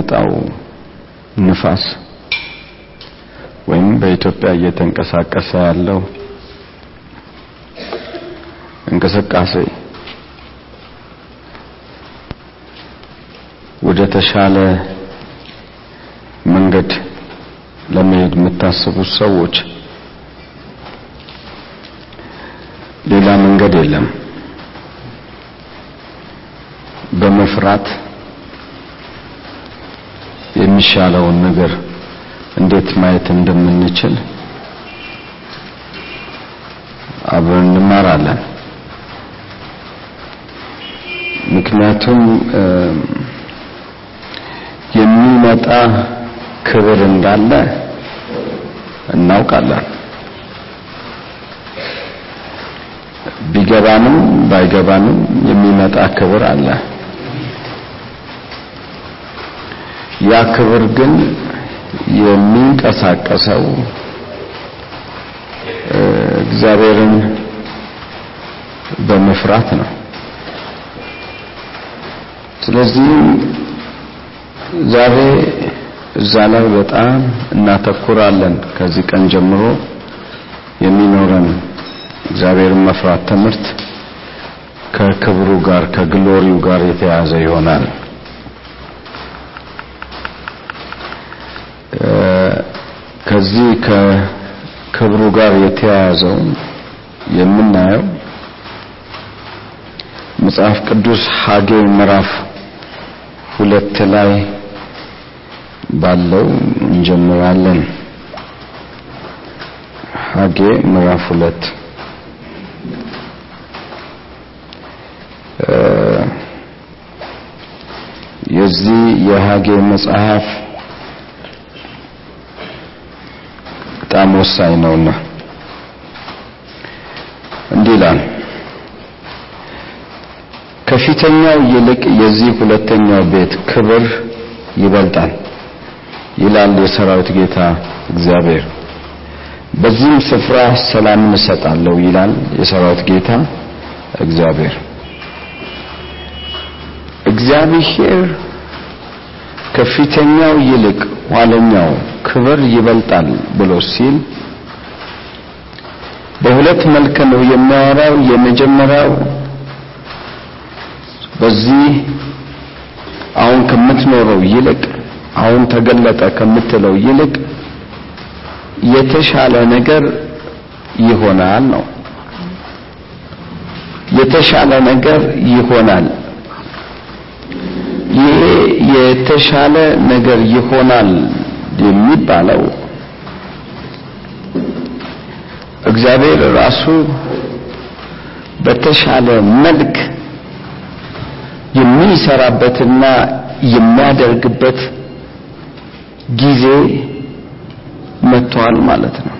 የሚመጣው ንፋስ ወይም በኢትዮጵያ እየተንቀሳቀሰ ያለው እንቅስቃሴ ወደ ተሻለ መንገድ ለመሄድ የምታስቡት ሰዎች ሌላ መንገድ የለም። በመፍራት የሚሻለውን ነገር እንዴት ማየት እንደምንችል አብረን እንማራለን። ምክንያቱም የሚመጣ ክብር እንዳለ እናውቃለን። ቢገባንም ባይገባንም የሚመጣ ክብር አለ ያ ክብር ግን የሚንቀሳቀሰው እግዚአብሔርን በመፍራት ነው። ስለዚህ ዛሬ እዛ ላይ በጣም እናተኩራለን። ከዚህ ቀን ጀምሮ የሚኖረን እግዚአብሔርን መፍራት ትምህርት ከክብሩ ጋር ከግሎሪው ጋር የተያዘ ይሆናል ከዚህ ከክብሩ ጋር የተያያዘውን የምናየው መጽሐፍ ቅዱስ ሐጌ ምዕራፍ ሁለት ላይ ባለው እንጀምራለን። ሐጌ ምዕራፍ ሁለት። የዚህ የሐጌ መጽሐፍ በጣም ወሳኝ ነውና። እንዲህ ከፊተኛው ይልቅ የዚህ ሁለተኛው ቤት ክብር ይበልጣል ይላል የሰራዊት ጌታ እግዚአብሔር። በዚህም ስፍራ ሰላምን እሰጣለሁ ይላል የሰራዊት ጌታ እግዚአብሔር። እግዚአብሔር ከፊተኛው ይልቅ ኋለኛው ክብር ይበልጣል ብሎ ሲል በሁለት መልክ ነው የሚያወራው። የመጀመሪያው በዚህ አሁን ከምትኖረው ይልቅ አሁን ተገለጠ ከምትለው ይልቅ የተሻለ ነገር ይሆናል ነው። የተሻለ ነገር ይሆናል የተሻለ ነገር ይሆናል የሚባለው እግዚአብሔር ራሱ በተሻለ መልክ የሚሰራበትና የሚያደርግበት ጊዜ መጥቷል ማለት ነው።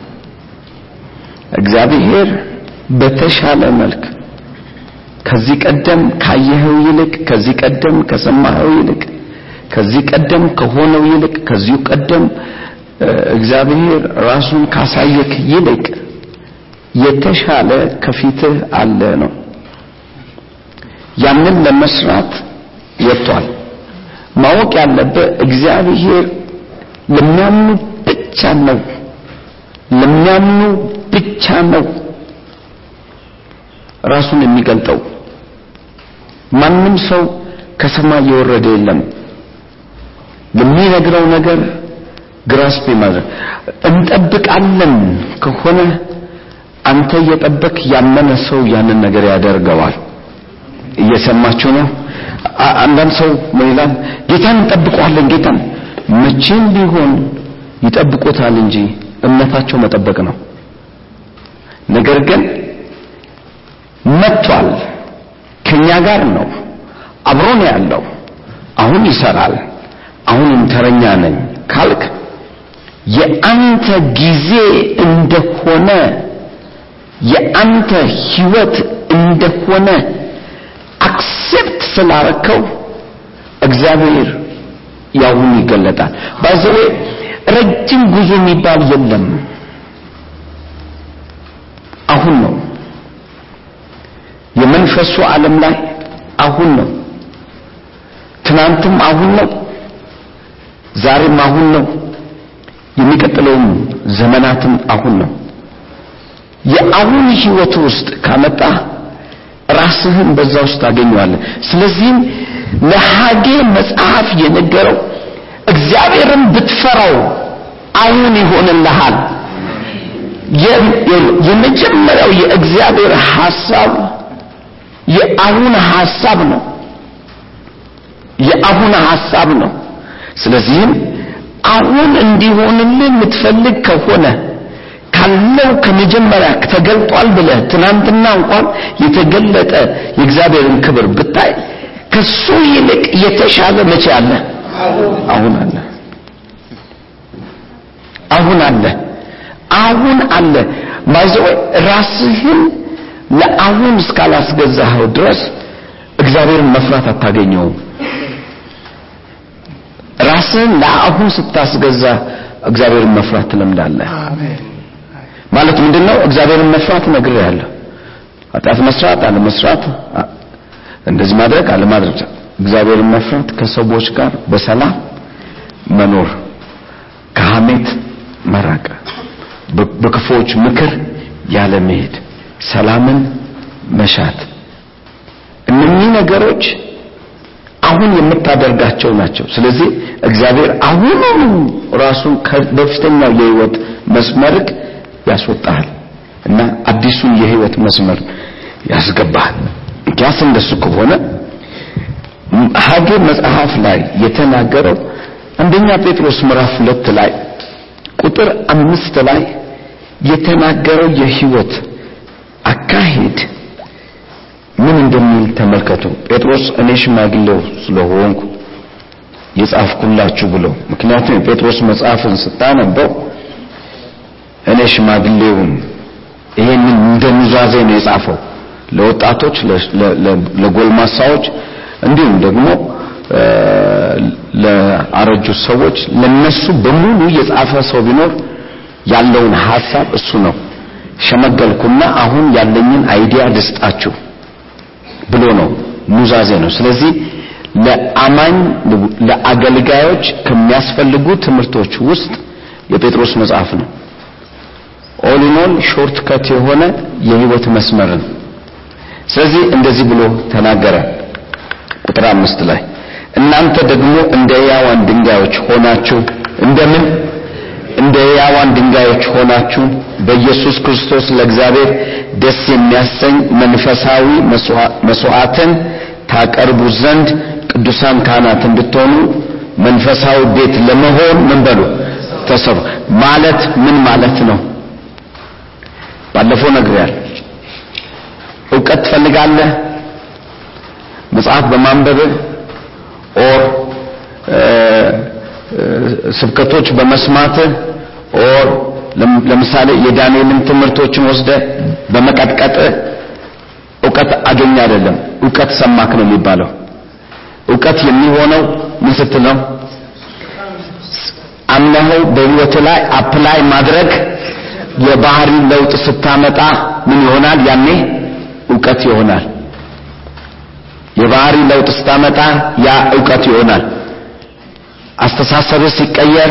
እግዚአብሔር በተሻለ መልክ ከዚህ ቀደም ካየኸው ይልቅ ከዚህ ቀደም ከሰማኸው ይልቅ ከዚህ ቀደም ከሆነው ይልቅ ከዚሁ ቀደም እግዚአብሔር ራሱን ካሳየክ ይልቅ የተሻለ ከፊትህ አለ ነው። ያንን ለመስራት ወጥቷል። ማወቅ ያለበት እግዚአብሔር ለሚያምኑ ብቻ ነው። ለሚያምኑ ብቻ ነው ራሱን የሚገልጠው። ማንም ሰው ከሰማይ የወረደ የለም ለሚነግረው ነገር ግራስፕ ማድረግ። እንጠብቃለን ከሆነ አንተ እየጠበቅ ያመነ ሰው ያንን ነገር ያደርገዋል። እየሰማችሁ ነው? አንዳንድ ሰው ምን ይላል? ጌታን እንጠብቀዋለን ጌታን. መቼም ቢሆን ይጠብቁታል እንጂ እምነታቸው መጠበቅ ነው። ነገር ግን መጥቷል ከኛ ጋር ነው አብሮን ያለው አሁን ይሰራል አሁንም ተረኛ ነኝ ካልክ የአንተ ጊዜ እንደሆነ የአንተ ህይወት እንደሆነ accept ስላረከው እግዚአብሔር አሁን ይገለጣል። by the way ረጅም ጉዞ የሚባል የለም። አሁን ነው። የመንፈሱ ዓለም ላይ አሁን ነው። ትናንትም አሁን ነው ዛሬም አሁን ነው። የሚቀጥለውም ዘመናትም አሁን ነው። የአሁን ህይወት ውስጥ ካመጣ ራስህን በዛ ውስጥ ታገኘዋለህ። ስለዚህም ለሐጌ መጽሐፍ የነገረው እግዚአብሔርን ብትፈራው አሁን ይሆንልሃል። የመጀመሪያው የእግዚአብሔር ሐሳብ የአሁን ሐሳብ ነው። የአሁን ሐሳብ ነው። ስለዚህም አሁን እንዲሆንልህ የምትፈልግ ከሆነ ካለው ከመጀመሪያ ተገልጧል ብለህ ትናንትና እንኳን የተገለጠ የእግዚአብሔርን ክብር ብታይ ከሱ ይልቅ የተሻለ መቼ አለ? አሁን አለ። አሁን አለ። አሁን አለ። ማይዘው ራስህን ለአሁን እስካላስገዛኸው ድረስ እግዚአብሔርን መፍራት አታገኘውም። ራስህን ለአሁን ስታስገዛ እግዚአብሔርን መፍራት ትለምዳለህ። ማለት ምንድነው? እግዚአብሔርን መፍራት ነግሬሃለሁ። ኃጢአት መስራት አለ መስራት፣ እንደዚህ ማድረግ አለ ማድረግ፣ እግዚአብሔርን መፍራት ከሰዎች ጋር በሰላም መኖር፣ ከሐሜት መራቅ፣ በክፉዎች ምክር ያለ መሄድ፣ ሰላምን መሻት። እነኚህ ነገሮች አሁን የምታደርጋቸው ናቸው። ስለዚህ እግዚአብሔር አሁኑኑ ራሱ በፊተኛው የህይወት መስመርክ ያስወጣል እና አዲሱን የህይወት መስመር ያስገባል። እንኪያስ እንደሱ ከሆነ ሐጌ መጽሐፍ ላይ የተናገረው አንደኛ ጴጥሮስ ምዕራፍ ሁለት ላይ ቁጥር አምስት ላይ የተናገረው የህይወት አካሄድ ምን እንደሚል ተመልከቱ። ጴጥሮስ እኔ ሽማግሌው ስለሆንኩ የጻፍኩላችሁ ብሎ ምክንያቱም የጴጥሮስ መጽሐፍን ስታነበው እኔ ሽማግሌውን ይሄንን እንደ ነው የጻፈው ለወጣቶች፣ ለጎልማሳዎች እንዲሁም ደግሞ ለአረጁ ሰዎች ለነሱ በሙሉ የጻፈ ሰው ቢኖር ያለውን ሐሳብ እሱ ነው። ሸመገልኩና አሁን ያለኝን አይዲያ ልስጣችሁ ብሎ ነው ኑዛዜ ነው። ስለዚህ ለአማኝ ለአገልጋዮች ከሚያስፈልጉ ትምህርቶች ውስጥ የጴጥሮስ መጽሐፍ ነው። all shortcut የሆነ የህይወት መስመር ነው። ስለዚህ እንደዚህ ብሎ ተናገረ። ቁጥር አምስት ላይ እናንተ ደግሞ እንደ ሕያዋን ድንጋዮች ሆናችሁ እንደምን እንደ ሕያዋን ድንጋዮች ሆናችሁ በኢየሱስ ክርስቶስ ለእግዚአብሔር ደስ የሚያሰኝ መንፈሳዊ መስዋዕትን ታቀርቡ ዘንድ ቅዱሳን ካህናት እንድትሆኑ መንፈሳዊ ቤት ለመሆን ምን በሉ ተሰሩ። ማለት ምን ማለት ነው? ባለፈው ነግሬያለሁ። እውቀት ትፈልጋለህ? መጽሐፍ በማንበብህ or ስብከቶች በመስማትህ or ለምሳሌ የዳንኤልን ትምህርቶችን ወስደ በመቀጥቀጥህ እውቀት አገኘህ አይደለም። እውቀት ሰማክ ነው የሚባለው። እውቀት የሚሆነው ምን ስትል ነው? አምነኸው በህይወት ላይ apply ማድረግ የባህሪ ለውጥ ስታመጣ ምን ይሆናል? ያኔ እውቀት ይሆናል። የባህሪ ለውጥ ስታመጣ ያ እውቀት ይሆናል። አስተሳሰብህ ሲቀየር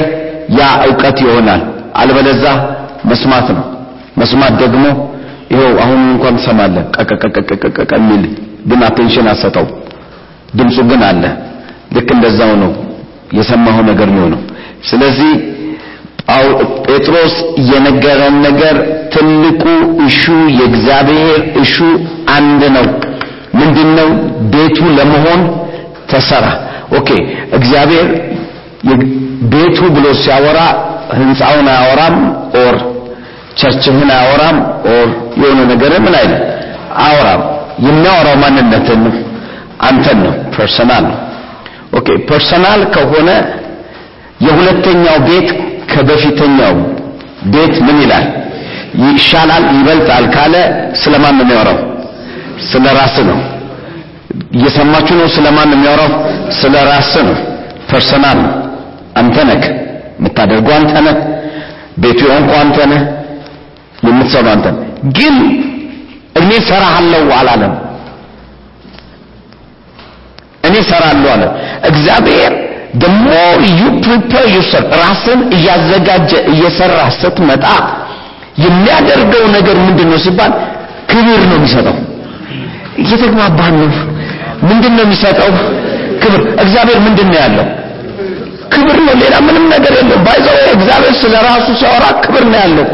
ያ እውቀት ይሆናል። አለበለዚያ መስማት ነው። መስማት ደግሞ ይኸው አሁን እንኳን ትሰማለህ ቀቀቀቀቀቀ የሚል ግን attention አልሰጠው። ድምፁ ግን አለ። ልክ እንደዛው ነው የሰማኸው ነገር ነው። ስለዚህ ጴጥሮስ የነገረን ነገር ትልቁ issue የእግዚአብሔር issue አንድ ነው። ምንድነው? ቤቱ ለመሆን ተሰራ። okay እግዚአብሔር ቤቱ ብሎ ሲያወራ ህንፃውን አያወራም፣ or church ህን አያወራም፣ or የሆነ ነገር ምን አይልም አያወራም። የሚያወራው ማንነትን ነው፣ አንተን ነው፣ personal ነው። okay personal ከሆነ የሁለተኛው ቤት ከበፊተኛው ቤት ምን ይላል? ይሻላል፣ ይበልጣል ካለ ስለማን ነው የሚያወራው? ስለ ራስ ነው። እየሰማችሁ ነው? ስለማን ነው የሚያወራው? ስለ ራስ ነው። personal ነው። አንተ ነህ የምታደርገው፣ አንተ ነህ ቤቱ የሆንከው አንተ ነህ፣ የምትሰራው አንተ። ግን እኔ ሰራሃለሁ አላለም። እኔ ሰራለሁ አለ። እግዚአብሔር the more you prepare yourself ራስን እያዘጋጀ እየሰራ ስትመጣ የሚያደርገው ነገር ምንድን ነው ሲባል ክብር ነው የሚሰጠው። እየተግባባን ነው። ምንድን ነው የሚሰጠው? ክብር። እግዚአብሔር ምንድን ነው ያለው ክብር ነው። ሌላ ምንም ነገር የለም። ባይዘው እግዚአብሔር ስለ ራሱ ሲያወራ ክብር ነው ያለው።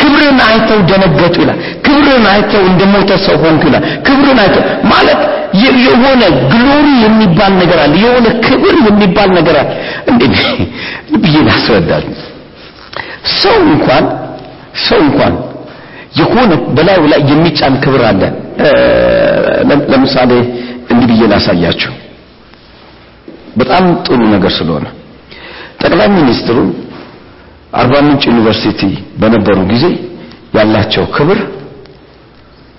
ክብርን አይተው ደነገጡ ይላል። ክብርን አይተው እንደሞተ ሰው ሆንኩ ይላል። ክብርን አይተው ማለት የሆነ ግሎሪ የሚባል ነገር አለ። የሆነ ክብር የሚባል ነገር አለ። እንዴ ብዬ ሰው እንኳን ሰው እንኳን የሆነ በላዩ ላይ የሚጫን ክብር አለ። ለምሳሌ እንዲህ ብዬ ላሳያችሁ በጣም ጥሩ ነገር ስለሆነ። ጠቅላይ ሚኒስትሩ አርባ ምንጭ ዩኒቨርሲቲ በነበሩ ጊዜ ያላቸው ክብር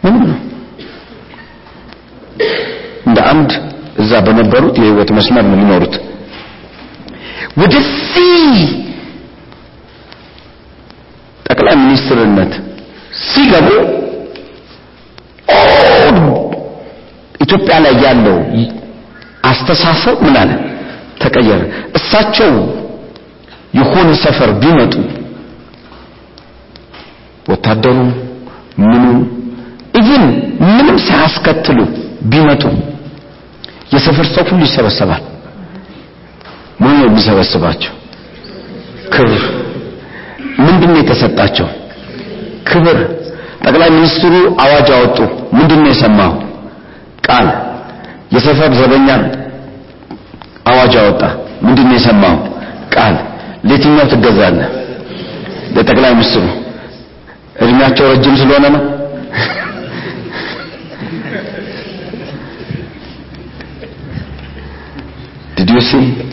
ምንም ነው። እንደ አንድ እዛ በነበሩት የህይወት መስመር ነው የሚኖሩት። ወደዚህ ጠቅላይ ሚኒስትርነት ሲገቡ ኢትዮጵያ ላይ ያለው አስተሳሰብ ምን አለ? ተቀየረ። እሳቸው የሆነ ሰፈር ቢመጡ ወታደሩ ምኑ ኢቭን ምንም ሳያስከትሉ ቢመጡ የሰፈር ሰው ሁሉ ይሰበሰባል። ምን ነው የሚሰበስባቸው? ክብር። ምንድነው የተሰጣቸው? ክብር። ጠቅላይ ሚኒስትሩ አዋጅ አወጡ። ምንድነው የሰማው ቃል የሰፈር ዘበኛ አዋጅ አወጣ። ምንድነው የሰማው ቃል። ለየትኛው ትገዛለህ? ለጠቅላይ ሚኒስትሩ። እድሜያቸው ረጅም ስለሆነ ነው? See?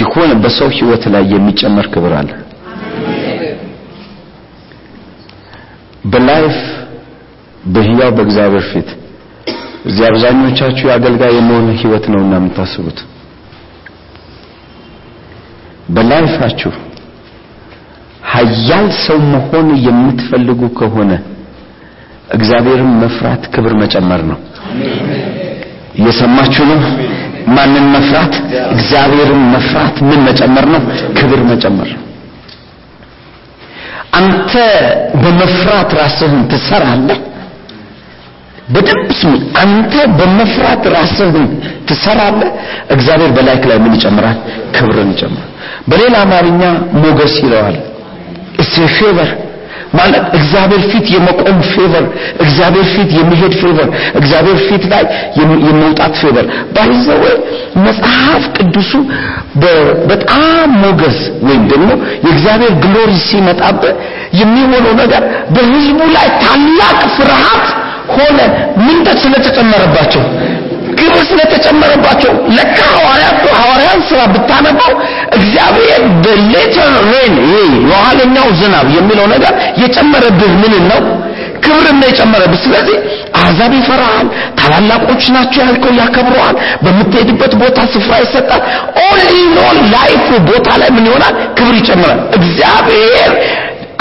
የሆነ በሰው ህይወት ላይ የሚጨመር ክብር አለ። በላይፍ በህያው በእግዚአብሔር ፊት። እዚህ አብዛኞቻችሁ የአገልጋይ የመሆን ህይወት ነውና የምታስቡት። በላይፋችሁ ሀያል ሰው መሆን የምትፈልጉ ከሆነ እግዚአብሔርን መፍራት ክብር መጨመር ነው። እየሰማችሁ ነው? ማንን መፍራት? እግዚአብሔርን መፍራት ምን መጨመር ነው? ክብር መጨመር አንተ በመፍራት ራስህን ትሰራለህ በደንብ ስሙ አንተ በመፍራት ራስህን ትሰራለህ። እግዚአብሔር በላይክ ላይ ምን ይጨምራል? ክብርን ይጨምራል። በሌላ አማርኛ ሞገስ ይለዋል። እስ favor ማለት እግዚአብሔር ፊት የመቆም favor እግዚአብሔር ፊት የመሄድ favor እግዚአብሔር ፊት ላይ የመውጣት favor by the way መጽሐፍ ቅዱሱ በጣም ሞገስ ወይም ደግሞ የእግዚአብሔር glory ሲመጣበት የሚሆነው ነገር በህዝቡ ላይ ታላቅ ፍርሃት ሆነ ምን ስለተጨመረባቸው ክብር ስለተጨመረባቸው ለካ ሐዋርያቱ ሐዋርያት ስራ ብታነባው እግዚአብሔር በ latter rain የኋለኛው ዝናብ የሚለው ነገር የጨመረብህ ምን ነው? ክብርን ነው የጨመረብህ። ስለዚህ አሕዛብ ይፈራሃል ታላላቆች ናቸው ያልከው ያከብረዋል በምትሄድበት ቦታ ስፍራ ይሰጣል። all in life ቦታ ላይ ምን ይሆናል? ክብር ይጨምራል። እግዚአብሔር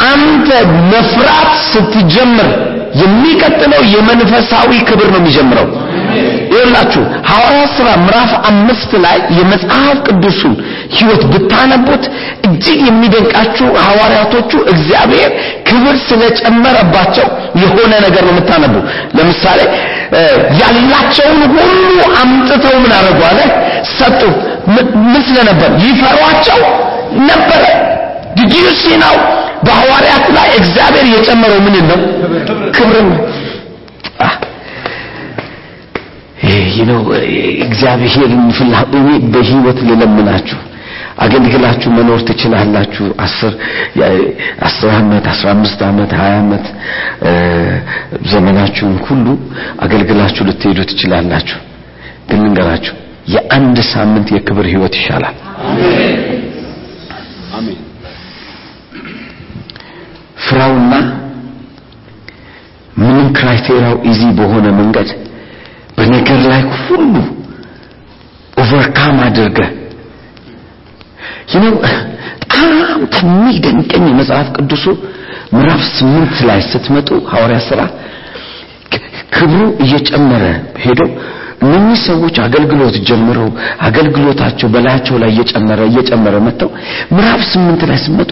አንተ መፍራት ስትጀምር የሚቀጥለው የመንፈሳዊ ክብር ነው የሚጀምረው። ይላችሁ ሐዋርያ ሥራ ምዕራፍ አምስት ላይ የመጽሐፍ ቅዱሱን ህይወት ብታነቡት እጅግ የሚደንቃችሁ ሐዋርያቶቹ እግዚአብሔር ክብር ስለጨመረባቸው የሆነ ነገር ነው የምታነቡ። ለምሳሌ ያላቸውን ሁሉ አምጥተው ምን አደረጉ አለ? ሰጡ። ምን ስለነበር? ይፈሯቸው ነበረ ዲዲዩሲ ነው በሐዋርያት ላይ እግዚአብሔር የጨመረው ምን ነው ክብር ነው። ነው። እግዚአብሔርን ፍላጎት በህይወት ልለምናችሁ አገልግላችሁ መኖር ትችላላችሁ። አስር አስር ዓመት አስራ አምስት ዓመት ሀያ ዓመት ዘመናችሁን ሁሉ አገልግላችሁ ልትሄዱ ትችላላችሁ። ግን ልንገራችሁ የአንድ ሳምንት የክብር ህይወት ይሻላል ፍራውና ምንም ክራይቴሪያው ኢዚ በሆነ መንገድ በነገር ላይ ሁሉ ኦቨርካም አድርገ ይነው በጣም ከሚደንቀኝ መጽሐፍ ቅዱሱ ምዕራፍ ስምንት ላይ ስትመጡ ሐዋርያ ሥራ ክብሩ እየጨመረ ሄዶ እነኚህ ሰዎች አገልግሎት ጀምረው አገልግሎታቸው በላያቸው ላይ እየጨመረ እየጨመረ መጥተው ምዕራፍ ስምንት ላይ ሲመጡ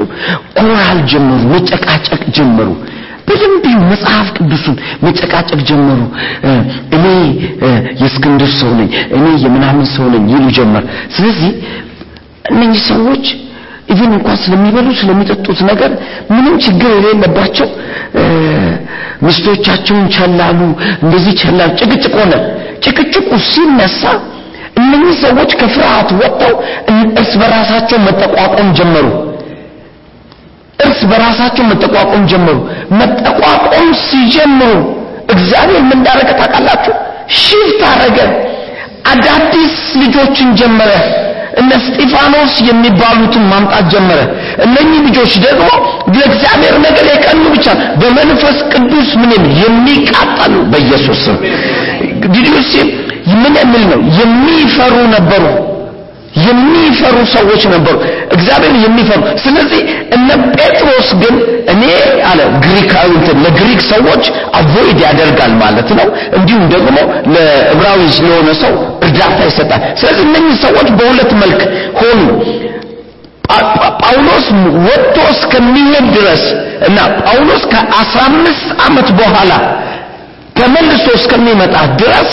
ኦራል ጀመሩ፣ መጨቃጨቅ ጀመሩ። በደንብ መጽሐፍ ቅዱሱን መጨቃጨቅ ጀመሩ። እኔ የእስክንድር ሰው ነኝ፣ እኔ የምናምን ሰው ነኝ ይሉ ጀመር። ስለዚህ እነኚህ ሰዎች ኢቭን እንኳን ስለሚበሉ ስለሚጠጡት ነገር ምንም ችግር የሌለባቸው ሚስቶቻቸውን ቸላሉ፣ እንደዚህ ቸላሉ። ጭቅጭቅ ሆነ። ጭቅጭቁ ሲነሳ እነኚህ ሰዎች ከፍርሃት ወጥተው እርስ በራሳቸው መጠቋቆም ጀመሩ። እርስ በራሳቸው መጠቋቆም ጀመሩ። መጠቋቆም ሲጀምሩ እግዚአብሔር ምን እንዳደረገ ታውቃላችሁ? ሽፍት አረገ። አዳዲስ ልጆችን ጀመረ። እነ እስጢፋኖስ የሚባሉትን ማምጣት ጀመረ። እነኚህ ልጆች ደግሞ ለእግዚአብሔር ነገር የቀኑ ብቻ በመንፈስ ቅዱስ ምን የሚቃጠሉ በኢየሱስ ስም ዲዲዮስ ምን የሚል ነው? የሚፈሩ ነበሩ። የሚፈሩ ሰዎች ነበሩ፣ እግዚአብሔር የሚፈሩ። ስለዚህ እነ ጴጥሮስ ግን እኔ አለ ግሪካዊ ለግሪክ ሰዎች አቮይድ ያደርጋል ማለት ነው። እንዲሁም ደግሞ ለዕብራዊ ስለሆነ ሰው እርዳታ ይሰጣል። ስለዚህ እነኚህ ሰዎች በሁለት መልክ ሆኑ። ጳውሎስ ወጥቶ እስከሚሄድ ድረስ እና ጳውሎስ ከአስራ አምስት ዓመት በኋላ ተመልሶ እስከሚመጣ ድረስ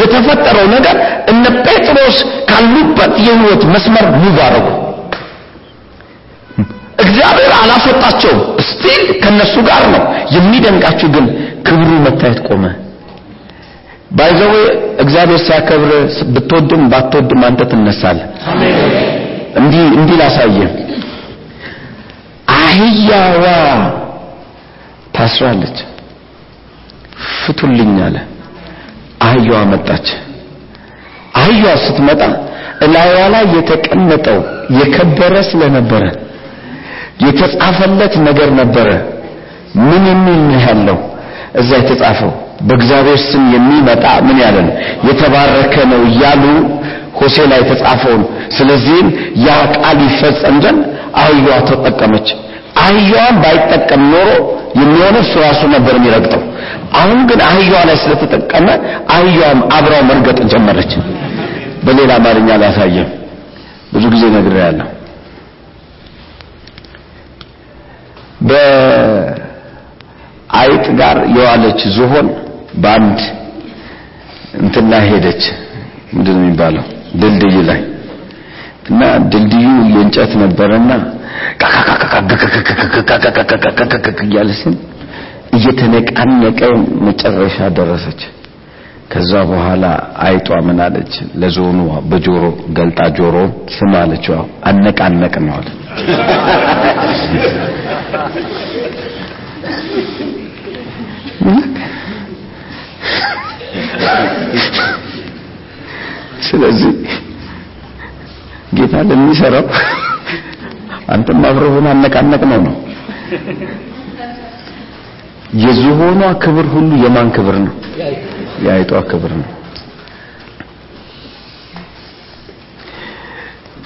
የተፈጠረው ነገር እነ ጴጥሮስ ካሉበት የህይወት መስመር move እግዚአብሔር አላስወጣቸውም። still ከነሱ ጋር ነው። የሚደንቃችሁ ግን ክብሩ መታየት ቆመ። by the way እግዚአብሔር ሲያከብር ብትወድም ባትወድም አንተ ትነሳለህ። እንዲህ እንዲህ ላሳየ አህያዋ ታስራለች። ፍቱልኝ አለ። አህያዋ መጣች። አህያዋ ስትመጣ እላይዋ ላይ የተቀመጠው የከበረ ስለነበረ የተጻፈለት ነገር ነበረ። ምን የሚል ነው ያለው? እዛ የተጻፈው በእግዚአብሔር ስም የሚመጣ ምን ያለ ነው? የተባረከ ነው እያሉ ሆሴ ላይ የተጻፈውን። ስለዚህም ያ ቃል ይፈጸም ዘንድ አህያዋ ተጠቀመች። አህያዋን ባይጠቀም ኖሮ የሚሆነው እሱ ራሱ ነበር የሚረግጠው። አሁን ግን አህያዋ ላይ ስለተጠቀመ አህያዋም አብራው መርገጥ ጀመረች። በሌላ አማርኛ ላሳየም ብዙ ጊዜ ነግሬያለሁ። በአይጥ ጋር የዋለች ዝሆን በአንድ እንትን ላይ ሄደች። ምንድን ነው የሚባለው? ድልድይ ላይ እና ድልድዩ የእንጨት ነበረና እያለ ሲል እየተነቃነቀ መጨረሻ ደረሰች። ከዛ በኋላ አይጧ ምን አለች? ለዞኑ በጆሮ ገልጣ ጆሮውን ስም አለችው። አነቃነቅ ነው አለ። ስለዚህ ጌታ ለሚሰራው አንተም አብረውን አነቃነቅ ነው ነው የዝሆኗ ክብር ሁሉ የማን ክብር ነው? የአይጧ ክብር ነው።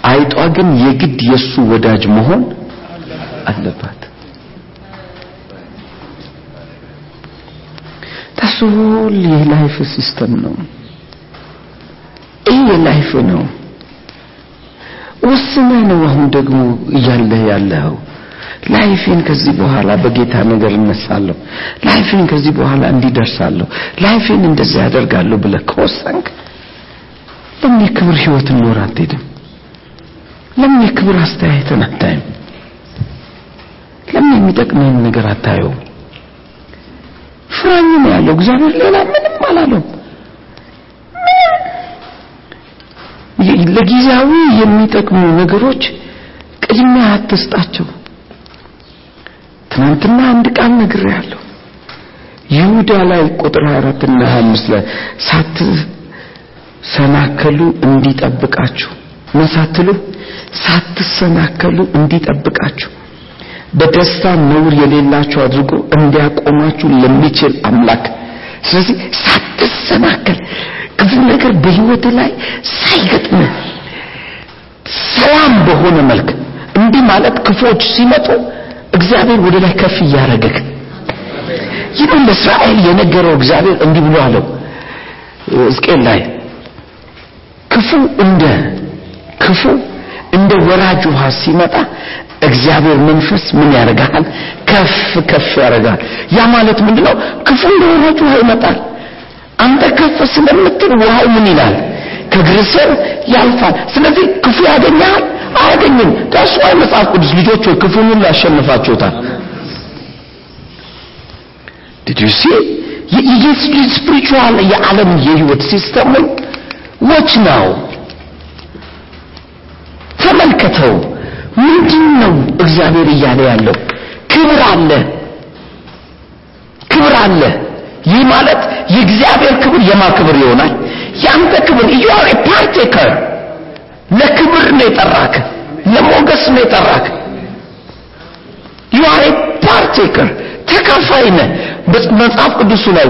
አይጧ ግን የግድ የሱ ወዳጅ መሆን አለባት። ታስቦል የ life system ነው። ይህ የ life ነው። ወስነ ነው አሁን ደግሞ እያለህ ያለኸው life ኤን ከዚህ በኋላ በጌታ ነገር እነሳለሁ፣ life ኤን ከዚህ በኋላ እንዲደርሳለሁ፣ life ኤን እንደዚህ ያደርጋለሁ ብለህ ከወሰንክ ለምን የክብር ህይወትን ኖር አትሄድም? ለምን የክብር አስተያየትን አታይም? ለምን የሚጠቅምህን ነገር አታየውም? ፍራኝ ነው ያለው እግዚአብሔር፣ ሌላ ምንም አላለው። ለጊዜያዊ የሚጠቅሙ ነገሮች ቅድሚያ አትስጣቸው። ትናንትና አንድ ቃል ነግሬያለሁ። ይሁዳ ላይ ቁጥር 24 እና 25 ላይ ሳትሰናከሉ እንዲጠብቃችሁ ምን ሳትሉ ሳትሰናከሉ እንዲጠብቃችሁ በደስታ ነውር የሌላችሁ አድርጎ እንዲያቆማችሁ ለሚችል አምላክ ስለዚህ ሳትሰናከል ክፉ ነገር በህይወት ላይ ሳይገጥም ሰላም በሆነ መልክ እንዲህ ማለት ክፎች ሲመጡ እግዚአብሔር ወደ ላይ ከፍ እያደረገክ ይህን ለእስራኤል የነገረው እግዚአብሔር እንዲህ ብሎ አለው ሕዝቅኤል ላይ ክፉ እንደ ክፉ እንደ ወራጅ ውሃ ሲመጣ እግዚአብሔር መንፈስ ምን ያደርጋል? ከፍ ከፍ ያደርጋል። ያ ማለት ምንድነው? ክፉ እንደ ወራጅ ውሃ ይመጣል። አንተ ከፍ ስለምትል ውሃው ምን ይላል? ከእግር ስር ያልፋል። ስለዚህ ክፉ ያገኛል አያገኝም። That's why መጽሐፍ ቅዱስ ልጆች ሆይ ክፉን ሁሉ ያሸንፋችሁታል። Did you see የ spiritual የዓለም የህይወት system ን watch ነው ተመልከተው። ምንድን ነው እግዚአብሔር እያለ ያለው? ክብር አለ፣ ክብር አለ። ይህ ማለት የእግዚአብሔር ክብር የማን ክብር ይሆናል? ያንተ ክብር you are a ለክብር ነው የጠራክ፣ ለሞገስ ነው የጠራክ። you are a ተካፋይ ነህ። መጽሐፍ ቅዱሱ ላይ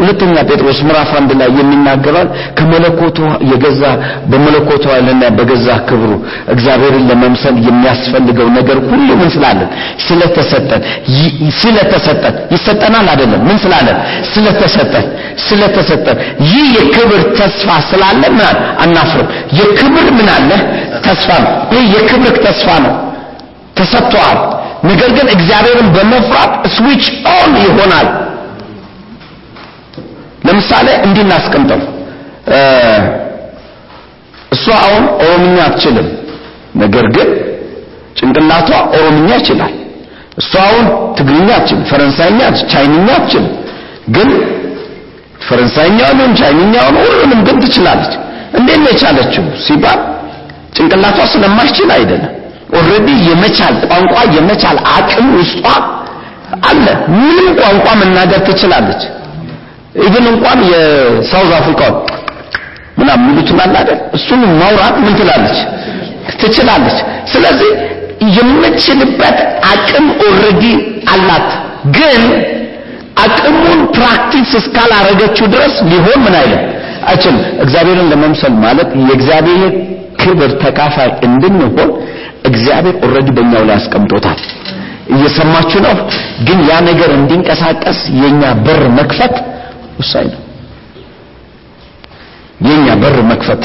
ሁለተኛ ጴጥሮስ ምዕራፍ አንድ ላይ የሚናገራል ከመለኮቱ የገዛ በመለኮቱ ኃይልና በገዛ ክብሩ እግዚአብሔርን ለመምሰል የሚያስፈልገው ነገር ሁሉ ምን ስላለን ስለተሰጠን። ስለተሰጠን። ይሰጠናል አይደለም? ምን ስላለን ስለተሰጠን። ስለተሰጠን። ይህ የክብር ተስፋ ስላለ ምን አናፍርም። የክብር ምን አለ? ተስፋ ነው። ይህ የክብር ተስፋ ነው። ተሰጥቷል ነገር ግን እግዚአብሔርን በመፍራት switch on ይሆናል። ለምሳሌ እንዲህ እናስቀምጠው። እሷ አሁን ኦሮምኛ አትችልም። ነገር ግን ጭንቅላቷ ኦሮምኛ ይችላል። እሷ አሁን ትግርኛ አትችልም ፈረንሳይኛ ቻይንኛ አትችልም። ግን ፈረንሳይኛውን ቻይንኛውን ሁሉንም ግን ትችላለች። እንዴት ነው የቻለችው ሲባል ጭንቅላቷ ስለማይችል አይደለም already የመቻል ቋንቋ የመቻል አቅም ውስጧ አለ። ምንም ቋንቋ መናገር ትችላለች። even እንኳን የ South Africa ው ምናምን የሚሉትን አለ እሱን ማውራት ምን ትላለች? ትችላለች። ስለዚህ የምችልበት አቅም already አላት። ግን አቅሙን practice እስካላረገችው ድረስ ሊሆን ምን አይልም? አይችልም። እግዚአብሔርን ለመምሰል ማለት የእግዚአብሔር ክብር ተካፋይ እንድንሆን እግዚአብሔር already በእኛው ላይ አስቀምጦታል። እየሰማችሁ ነው? ግን ያ ነገር እንዲንቀሳቀስ የኛ በር መክፈት ወሳኝ ነው። የኛ በር መክፈት።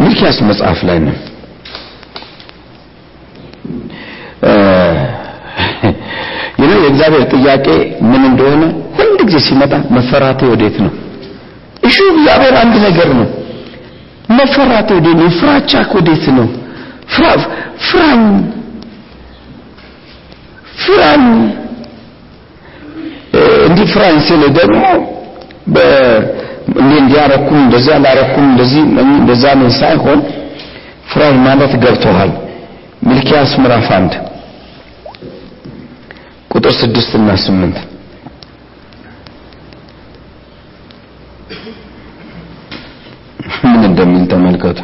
ሚልኪያስ መጽሐፍ ላይ ነው። ይህ የእግዚአብሔር ጥያቄ ምን እንደሆነ ሁል ጊዜ ሲመጣ መፈራቴ ወዴት ነው? እሹ እግዚአብሔር አንድ ነገር ነው መፈራቴ ወዴት ነው። ፍራቻ ወዴት ነው? ፍራኝ ፍራኝ። እንዲህ ፍራኝ ስል ደግሞ እንዲህ እንዲያረኩም እንደዚህ አላረኩም እንደዚህ እንደዛ ነው ሳይሆን ፍራኝ ማለት ገብቶሃል። ሚልኪያስ ምዕራፍ አንድ ቁጥር ስድስት እና ስምንት ምን እንደሚል ተመልከቱ።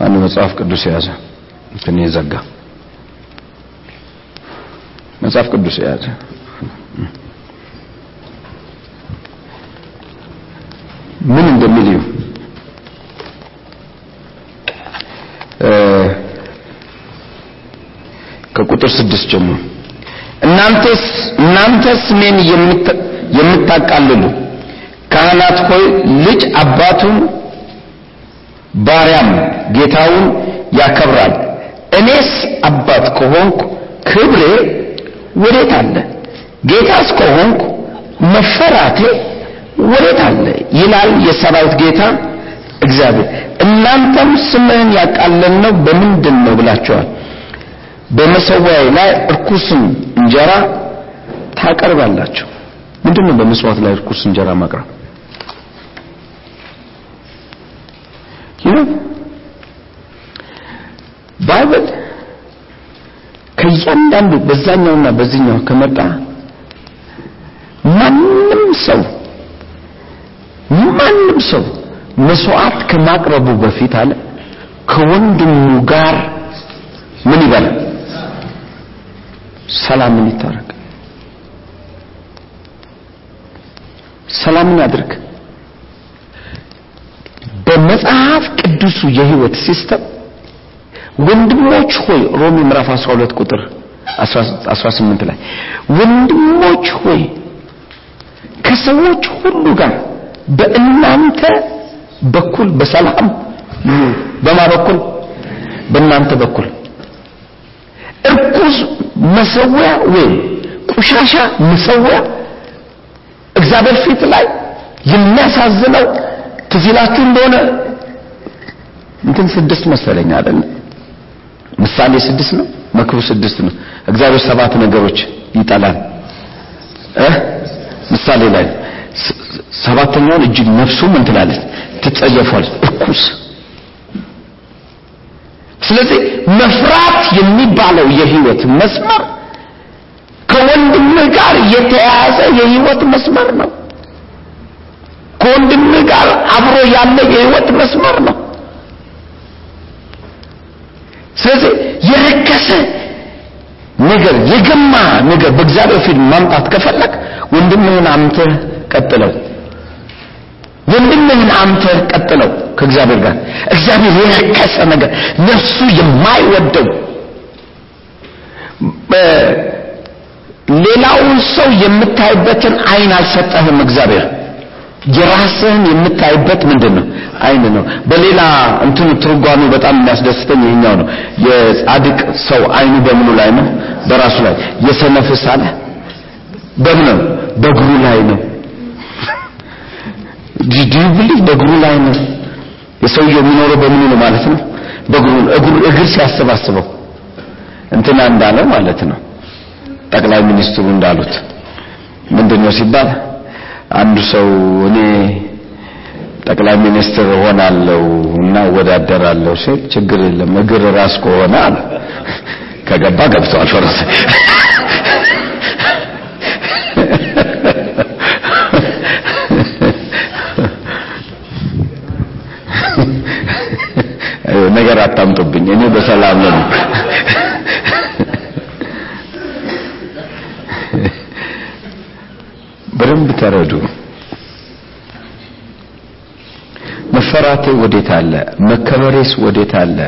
አንድ መጽሐፍ ቅዱስ የያዘ እንትን የዘጋ መጽሐፍ ቅዱስ የያዘ። ምን እንደሚል እዩ። ከቁጥር ስድስት ጀምሮ እናንተስ እናንተስ እኔን የምታቃልሉ? ካህናት ሆይ ልጅ አባቱን ባሪያም ጌታውን ያከብራል። እኔስ አባት ከሆንኩ ክብሬ ወዴት አለ? ጌታስ ከሆንኩ መፈራቴ ወዴት አለ? ይላል የሰራዊት ጌታ እግዚአብሔር። እናንተም ስምህን ያቃለልነው በምንድን ነው ብላችኋል በመሰዊያዬ ላይ እርኩስን እንጀራ ታቀርባላችሁ። ምንድን ነው በመስዋዕት ላይ እርኩስ እንጀራ ማቅረብ? ይህ Bible ከእያንዳንዱ በዛኛውና በዚህኛው ከመጣ ማንም ሰው ማንም ሰው መስዋዕት ከማቅረቡ በፊት አለ። ከወንድሙ ጋር ምን ይበል ሰላምን ይታረቅ። ሰላምን ያድርግ። በመጽሐፍ ቅዱሱ የህይወት ሲስተም ወንድሞች ሆይ ሮሜ ምዕራፍ 12 ቁጥር 18 ላይ ወንድሞች ሆይ ከሰዎች ሁሉ ጋር በእናንተ በኩል በሰላም በማ በኩል? በእናንተ በኩል። እርኩስ መሰዊያ ወይም ቆሻሻ መሰዊያ እግዚአብሔር ፊት ላይ የሚያሳዝነው ትዝ እንደሆነ? እንትን ስድስት መሰለኝ አይደል? ምሳሌ ስድስት ነው መክብብ ስድስት ነው። እግዚአብሔር ሰባት ነገሮች ይጠላል። እ? ምሳሌ ላይ ሰባተኛውን እጅግ ነፍሱ ምን ትላለች ትጸየፏል እርኩስ ስለዚህ መፍራት የሚባለው የህይወት መስመር ከወንድምህ ጋር የተያያዘ የህይወት መስመር ነው። ከወንድምህ ጋር አብሮ ያለ የህይወት መስመር ነው። ስለዚህ የረከሰ ነገር የገማ ነገር በእግዚአብሔር ፊት ማምጣት ከፈለግ ወንድምህን አምተህ ቀጥለው ወንድምህን አምተህ ቀጥለው ከእግዚአብሔር ጋር። እግዚአብሔር የረከሰ ነገር ነፍሱ የማይወደው ሌላውን ሰው የምታይበትን አይን አልሰጠህም እግዚአብሔር። የራስህን የምታይበት ምንድን ነው አይን ነው። በሌላ እንትኑ ትርጓሜ በጣም የሚያስደስተኝ ይሄኛው ነው። የጻድቅ ሰው አይኑ በምኑ ላይ ነው? በራሱ ላይ። የሰነፍ ሳለ በምን በእግሩ ላይ ነው ዲዲብሊ በእግሩ ላይ ነው። የሰውየው የሚኖረው በምኑ ነው ማለት ነው? በእግሩ እግሩ እግር ሲያሰባስበው እንትና እንዳለው ማለት ነው። ጠቅላይ ሚኒስትሩ እንዳሉት ምንድነው ሲባል አንዱ ሰው እኔ ጠቅላይ ሚኒስትር ሆናለሁ እና እወዳደራለሁ ሲል ችግር የለም እግር ራስ ከሆነ አለ። ከገባ ገብቷል። ፈረንሳይ ነገር አታምጡብኝ። እኔ በሰላም ነው በደንብ ተረዱ። መፈራቴ ወዴት አለ? መከበሬስ ወዴት አለ?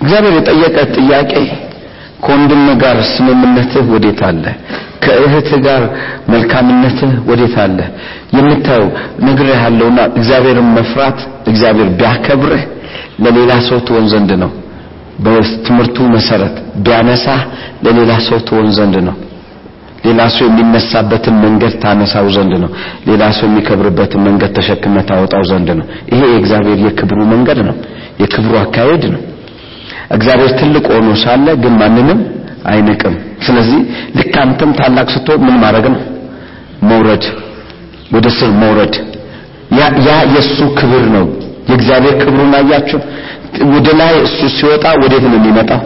እግዚአብሔር የጠየቀ ጥያቄ ከወንድም ጋር ስምምነትህ ወዴት አለ ከእህት ጋር መልካምነትህ ወዴት አለ? የምታየው ነግር ያለውና እግዚአብሔርን መፍራት እግዚአብሔር ቢያከብርህ ለሌላ ሰው ትሆን ዘንድ ነው። በትምህርቱ መሰረት ቢያነሳ ለሌላ ሰው ትሆን ዘንድ ነው። ሌላ ሰው የሚነሳበትን መንገድ ታነሳው ዘንድ ነው። ሌላ ሰው የሚከብርበትን መንገድ ተሸክመ ታወጣው ዘንድ ነው። ይሄ የእግዚአብሔር የክብሩ መንገድ ነው። የክብሩ አካሄድ ነው። እግዚአብሔር ትልቅ ሆኖ ሳለ ግን ማንንም አይንቅም። ስለዚህ ልክ አንተም ታላቅ ስትሆን ምን ማድረግ ነው? መውረድ ወደ ስር መውረድ። ያ ያ የሱ ክብር ነው። የእግዚአብሔር ክብሩን አያችሁ? ወደ ላይ እሱ ሲወጣ ወዴት ነው የሚመጣው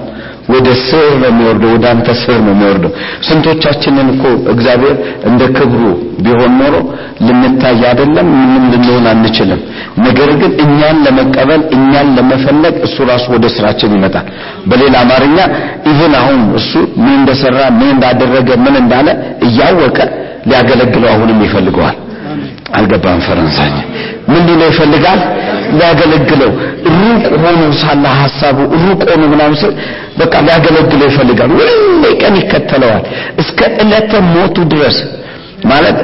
ወደ ስር ነው የሚወርደው ወደ አንተ ስር ነው የሚወርደው። ስንቶቻችንን እኮ እግዚአብሔር እንደ ክብሩ ቢሆን ኖሮ ልንታይ አይደለም ምንም ልንሆን አንችልም። ነገር ግን እኛን ለመቀበል እኛን ለመፈለግ እሱ ራሱ ወደ ስራችን ይመጣል። በሌላ አማርኛ even አሁን እሱ ምን እንደሰራ ምን እንዳደረገ ምን እንዳለ እያወቀ ሊያገለግለው አሁንም ይፈልገዋል አልገባም ፈረንሳይ? ምን ሊለው ይፈልጋል? ሊያገለግለው ሩቅ ሆኖ ሳለ ሐሳቡ ሩቅ ሆኖ ምናምን ሲል በቃ ሊያገለግለው ይፈልጋል። ሁሌ ቀን ይከተለዋል። እስከ ዕለተ ሞቱ ድረስ ማለት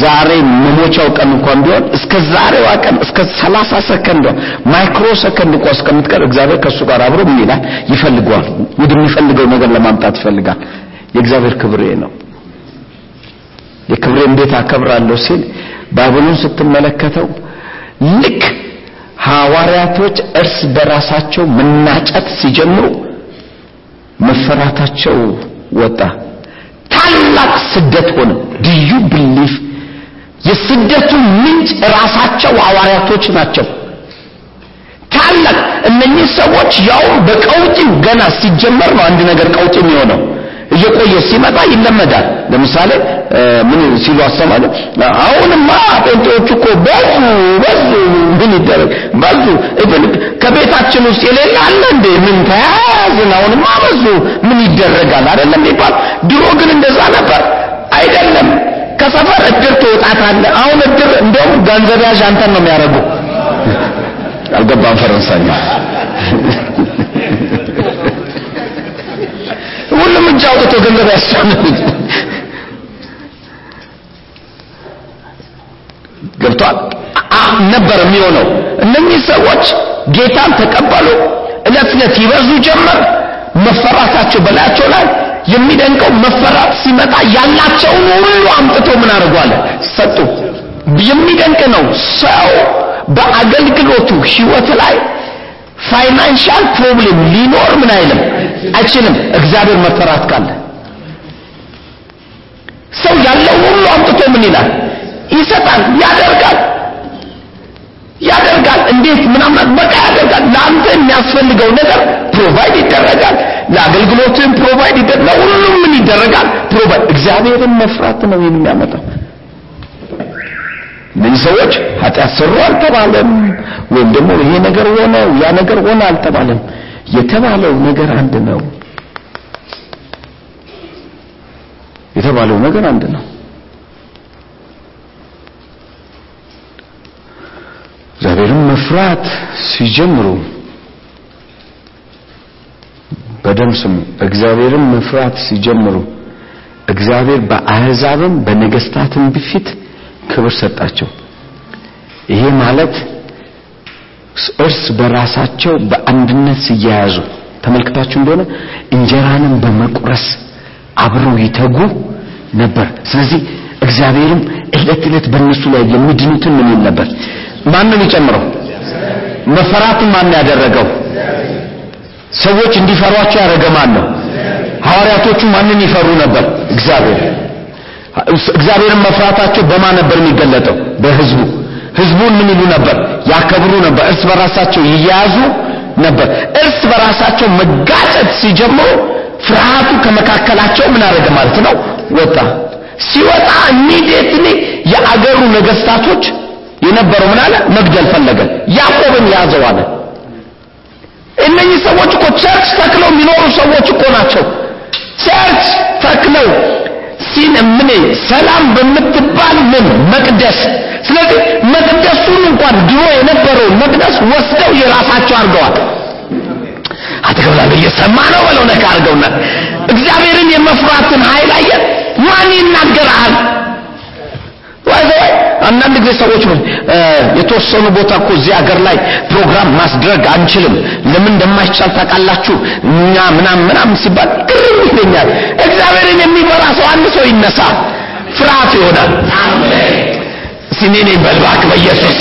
ዛሬ መሞቻው ቀን እንኳን ቢሆን እስከ ዛሬዋ ቀን እስከ 30 ሰከንድ ማይክሮ ሰከንድ እንኳን እስከምትቀር እግዚአብሔር ከእሱ ጋር አብሮ ምን ይላል? ይፈልገዋል። ወደሚፈልገው ነገር ለማምጣት ይፈልጋል። የእግዚአብሔር ክብር ነው የክብሬ እንዴት አከብራለሁ ሲል Bible ኡን ስትመለከተው ልክ ሐዋርያቶች እርስ በራሳቸው መናጨት ሲጀምሩ መፈራታቸው ወጣ። ታላቅ ስደት ሆነ። Do you believe የስደቱ ምንጭ ራሳቸው ሐዋርያቶች ናቸው። ታላቅ እነኚህ ሰዎች ያው በቀውጢው ገና ሲጀመር ነው አንድ ነገር ቀውጢ የሚሆነው እየቆየ ሲመጣ ይለመዳል። ለምሳሌ ምን ሲሉ አሰማለ አሁንማ ጴንጤዎቹ እኮ በዙ በዙ ምን ይደረግ? በዙ ከቤታችን ውስጥ የሌለ አለ እንዴ? ምን ተያያዝን አሁንማ በዙ ምን ይደረጋል? አይደለም ይባል ድሮ ግን እንደዛ ነበር። አይደለም። ከሰፈር እድር ትወጣታለ አሁን እድር እንደውም ገንዘብ ያዥ አንተን ነው የሚያደርጉ። አልገባም ፈረንሳኛ ሁሉም እጅ አውጥቶ ገንዘብ ያስቻል ገብቷል? ነበር የሚሆነው። እነኚህ ሰዎች ጌታን ተቀበሉ። እለት እለት ይበዙ ጀመር። መፈራታቸው በላያቸው ላይ የሚደንቀው መፈራት ሲመጣ ያላቸውን ሁሉ አምጥቶ ምን አድርጓል ሰጡ። የሚደንቅ ነው። ሰው በአገልግሎቱ ህይወት ላይ financial problem ሊኖር ምን አይልም? አይችልም። እግዚአብሔር መፈራት ካለ። ሰው ያለው ሁሉ አምጥቶ ምን ይላል? ይሰጣል ያደርጋል ያደርጋል። እንዴት? ምናምን በቃ ያደርጋል። ለአንተ የሚያስፈልገው ነገር provide ይደረጋል። ለአገልግሎትም provide ይደረጋል። ለሁሉም ምን ይደረጋል? provide። እግዚአብሔርን መፍራት ነው የሚያመጣው እነዚህ ሰዎች? ኃጢአት ሰሩ አልተባለም። ወይም ደግሞ ይሄ ነገር ሆነ ያ ነገር ሆነ አልተባለም። የተባለው ነገር አንድ ነው። የተባለው ነገር አንድ ነው። እግዚአብሔርን መፍራት ሲጀምሩ በደም ስሙ እግዚአብሔርን መፍራት ሲጀምሩ እግዚአብሔር በአህዛብም በነገስታትም በፊት ክብር ሰጣቸው። ይሄ ማለት እርስ በራሳቸው በአንድነት ሲያያዙ ተመልክታችሁ እንደሆነ እንጀራንም በመቁረስ አብረው ይተጉ ነበር። ስለዚህ እግዚአብሔርም እለት እለት በእነሱ ላይ የሚድኑትን ምን ይል ነበር? ማን ነው የሚጨምረው ማን ያደረገው? ሰዎች እንዲፈሯቸው ያደረገ ማን ነው? ሐዋርያቶቹ ማንን ይፈሩ ነበር? እግዚአብሔር እግዚአብሔርን መፍራታቸው በማን ነበር የሚገለጠው? በህዝቡ። ህዝቡን ምን ይሉ ነበር? ያከብሩ ነበር። እርስ በራሳቸው ይያያዙ ነበር። እርስ በራሳቸው መጋጨት ሲጀምሩ ፍርሃቱ ከመካከላቸው ምን አደረገ ማለት ነው? ወጣ። ሲወጣ ኢሚዲየትሊ የአገሩ ነገስታቶች የነበረው ምን አለ? መግደል ፈለገ። ያዕቆብን ያዘው አለ። እነኚህ ሰዎች እኮ ቸርች ተክለው የሚኖሩ ሰዎች እኮ ናቸው። ቸርች ተክለው ሲን ምን ሰላም በምትባል ምን? መቅደስ። ስለዚህ መቅደሱን እንኳን ድሮ የነበረውን መቅደስ ወስደው የራሳቸው አድርገዋል። አትገብላለ እየሰማ ነው በለው ነካ አድርገውና እግዚአብሔርን የመፍራትን ኃይል አየ ማን ይናገራል አንዳንድ ጊዜ ሰዎች የተወሰኑ ቦታ እኮ እዚህ ሀገር ላይ ፕሮግራም ማስድረግ አንችልም። ለምን እንደማይቻል ታውቃላችሁ? እኛ ምናም ምናም ሲባል ግርም ይለኛል። እግዚአብሔርን የሚፈራ ሰው አንድ ሰው ይነሳ ፍርሃት ይሆናል። ሲኔኔ በልባክ በኢየሱስ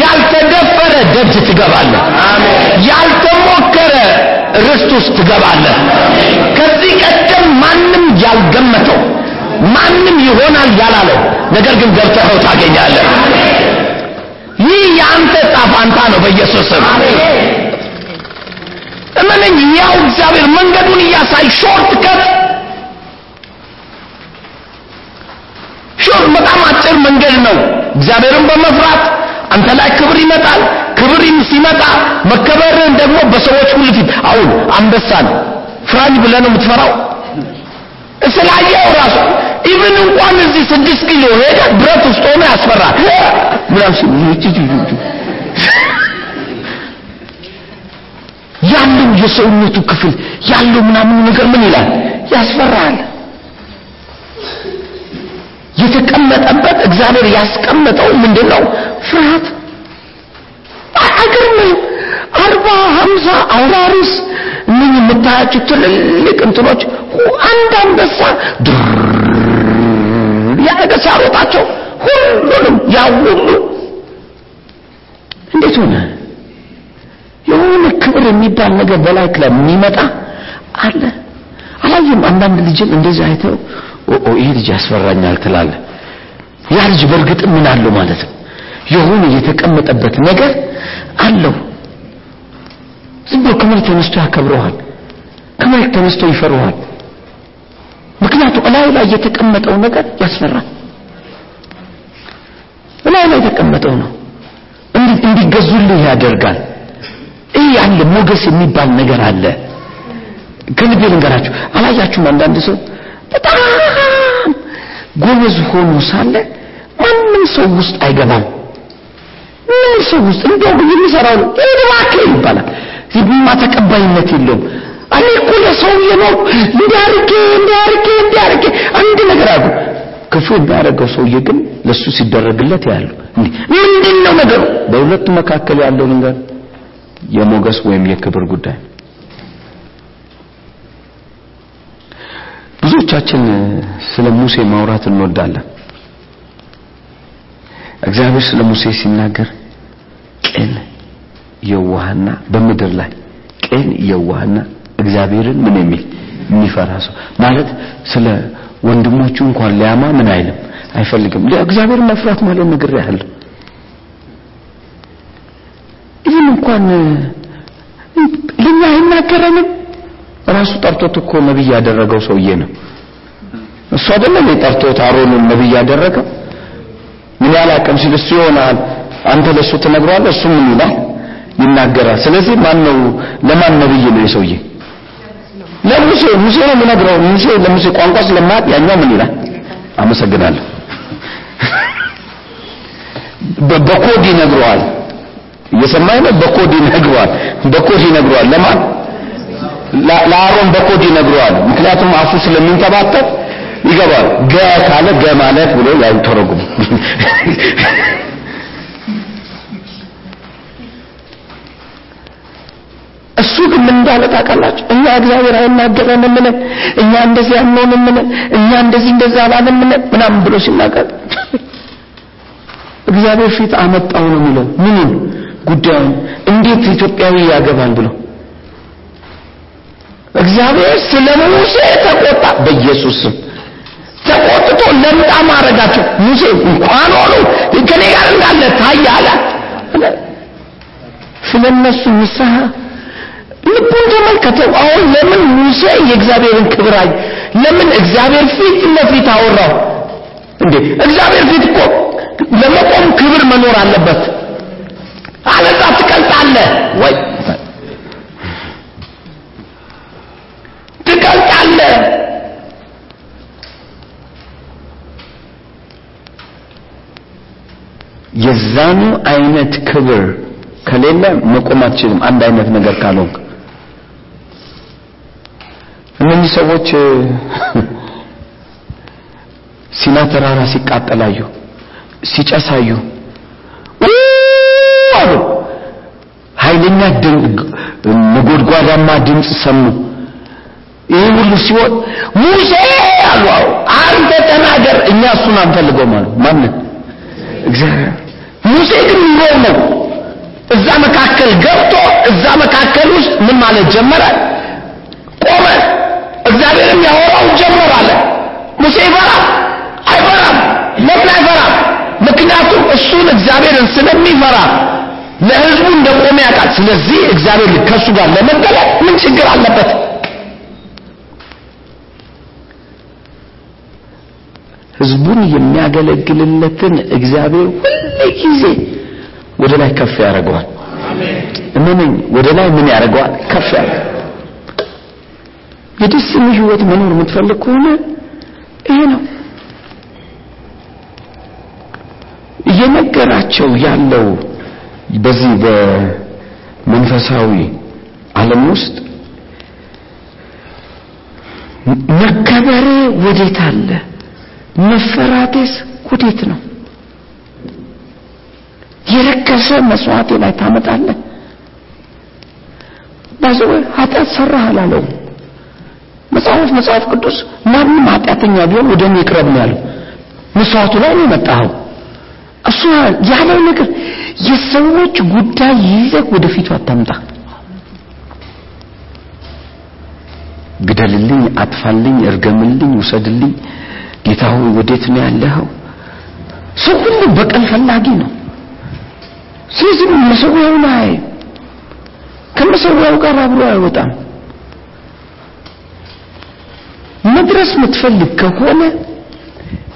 ያልተደፈረ ደጅ ትገባለ ያልተሞከረ ርስት ውስጥ ትገባለ ከዚህ ቀደም ማንም ያልገመተው ማንም ይሆናል ያላለው ነገር ግን ገብተኸው ታገኛለህ። ይህ የአንተ እጣፋንታ ነው በኢየሱስ ስም። እመነኝ ያው እግዚአብሔር መንገዱን እያሳይ short cut short በጣም አጭር መንገድ ነው። እግዚአብሔርን በመፍራት አንተ ላይ ክብር ይመጣል። ክብር ሲመጣ መከበርን ደግሞ በሰዎች ሁሉ ፊት አሁን አንበሳን ፍራኝ ብለህ ነው የምትፈራው? ስላየው ራሱ even እንኳን እዚህ ስድስት ኪሎ ሄደ ብረት ውስጥ ሆኖ ያስፈራል ምናምን ያለው የሰውነቱ ክፍል ያለው ምናምን ነገር ምን ይላል? ያስፈራል። የተቀመጠበት እግዚአብሔር ያስቀመጠው ምንድነው? ፍርሃት። አይገርምም? አርባ ሀምሳ አውራሪስ እነኝህ የምታያቸው ትልልቅ እንትኖች አንድ አንበሳ ያደገ ሲያሮጣቸው ሁሉንም ያውሉ እንዴት ሆነ? የሆነ ክብር የሚባል ነገር በላይ ላይ የሚመጣ አለ? አላየም አንዳንድ ልጅን እንደዚህ አይተው ኦ ይሄ ልጅ ያስፈራኛል ትላለ ያ ልጅ በእርግጥ ምን አለው ማለት ነው? የሆነ የተቀመጠበት ነገር አለው። ዝም ብሎ ከመሬት ተነስቶ ያከብረዋል። ከመሬት ተነስቶ ይፈሩሃል ምክንያቱም እላዩ ላይ የተቀመጠው ነገር ያስፈራል። እላዩ ላይ የተቀመጠው ነው። እንዲገዙልህ ያደርጋል። ይህ ያለ ሞገስ የሚባል ነገር አለ። ከልቤ ልንገራችሁ አላያችሁም? አንዳንድ ሰው በጣም ጎበዝ ሆኖ ሳለ ማንም ሰው ውስጥ አይገባም። ምን ሰው ውስጥ እንደው የሚሰራው ነው። ይባላል። ተቀባይነት የለውም እኔ እኮ ለሰውዬ ነው እንዲያርጌ እንዲያርጌ እንዲያርጌ አንድ ነገር አሉ ክፉ የሚያደርገው ሰውዬ ግን ለሱ ሲደረግለት ያሉ ምንድን ነው ነገሩ? በሁለቱ መካከል ያለው ነገር የሞገስ ወይም የክብር ጉዳይ ብዙዎቻችን ስለ ሙሴ ማውራት እንወዳለን። እግዚአብሔር ስለ ሙሴ ሲናገር ቅን የዋህና በምድር ላይ ቅን የዋህና እግዚአብሔርን ምን የሚል የሚፈራ ሰው ማለት ስለ ወንድሞቹ እንኳን ሊያማ ምን አይልም አይፈልግም። እግዚአብሔርን መፍራት ማለት ነገር ያህል ይህን እንኳን ለኛ አይናገረንም። ራሱ ጠርቶት እኮ ነብይ ያደረገው ሰውዬ ነው። እሱ አይደለም የጠርቶት አሮንን ነብይ ያደረገው። ምን ያላቀም ሲል እሱ ይሆናል አንተ ለሱ ትነግረዋለህ፣ እሱ ምን ይላል ይናገራል። ስለዚህ ማን ነው ለማን ነብይ ነው የሰውዬ? ለሙሴ ሙሴ ነው የሚነግረው። ሙሴ ለሙሴ ቋንቋ ስለማያውቅ ያኛው ምን ይላል? አመሰግናለሁ። በኮድ ይነግረዋል። እየሰማኝ ነው። በኮድ ይነግረዋል። በኮድ ይነግረዋል። ለማን? ለአሮን በኮድ ይነግረዋል። ምክንያቱም አፉ ስለሚንተባተብ ይገባል። ገ ካለ ገ ማለት ብሎ ያው እሱ ግን ምን እንዳለ ታውቃላችሁ? እኛ እግዚአብሔር አይናገረንም ምን እኛ እንደዚህ ያልነውን ምን እኛ እንደዚህ እንደዛ ባለን ምን ምናምን ብሎ ሲናገር እግዚአብሔር ፊት አመጣው ነው የሚለው ምኑን ጉዳዩን እንዴት ኢትዮጵያዊ ያገባል ብሎ እግዚአብሔር ስለ ሙሴ ተቆጣ። በኢየሱስ ተቆጥቶ ለምጣም አረጋቸው። ሙሴ እንኳን ሆኖ ከኔ ጋር እንዳለ ታየ አለ። ስለ ንስሐ ልቡን ተመልከተው። አሁን ለምን ሙሴ የእግዚአብሔርን ክብር አየ? ለምን እግዚአብሔር ፊት ለፊት አወራው? እንዴ እግዚአብሔር ፊት እኮ ለመቆም ክብር መኖር አለበት። አለዛ ትቀልጣለህ ወይ ትቀልጣለህ። የዛኑ አይነት ክብር ከሌለ መቆም አትችልም። አንድ አይነት ነገር ካልሆንክ እነዚህ ሰዎች ሲና ተራራ ሲቃጠላዩ ሲጨሳዩ አሉ። ኃይለኛ ነጎድጓዳማ ድምፅ ሰሙ። ይህ ሁሉ ሲሆን ሙሴ አሉ አንተ ተናገር፣ እኛ እሱን አንፈልገውም አሉ። ማንን? እግዚአብሔር። ሙሴ ግን ኑሮ ነው እዛ መካከል ገብቶ እዛ መካከል ውስጥ ምን ማለት ጀመረ? ቆመ። እግዚአብሔርም ያወራው ጀመር አለ። ሙሴ ይፈራል? አይፈራም። ለምን አይፈራም? ምክንያቱም እሱን እግዚአብሔርን ስለሚፈራ ለህዝቡ እንደቆመ ያውቃል። ስለዚህ እግዚአብሔር ከእሱ ጋር ለመገለጥ ምን ችግር አለበት? ህዝቡን የሚያገለግልለትን እግዚአብሔር ሁሉ ጊዜ ወደ ላይ ከፍ ያደርገዋል። እመነኝ፣ ወደ ላይ ምን ያደርገዋል? ከፍ ያደርገዋል። የደስ የሚል ህይወት መኖር የምትፈልግ ከሆነ ይሄ ነው እየነገራቸው ያለው። በዚህ በመንፈሳዊ ዓለም ውስጥ መከበሬ ወዴት አለ? መፈራቴስ ወዴት ነው? የረከሰ መስዋዕቴ ላይ ታመጣለህ። ባዘወ ኃጢአት ሰራህ አላለውም መጽሐፍ መጽሐፍ ቅዱስ ማንም ኃጢአተኛ ቢሆን ወደ እኔ ይቅረብ ነው ያለው። መስዋዕቱ ላይ ነው የመጣኸው። እሱ ያለው ነገር የሰዎች ጉዳይ ይዘህ ወደፊቱ አታምጣ። ግደልልኝ፣ አጥፋልኝ፣ እርገምልኝ፣ ውሰድልኝ፣ ጌታ ሆይ ወዴት ነው ያለኸው? ሰው ሁሉ በቀል ፈላጊ ነው። ስለዚህ መሰዊያውን አይ ከመሰዊያው ጋር አብሮ አይወጣም። መድረስ የምትፈልግ ከሆነ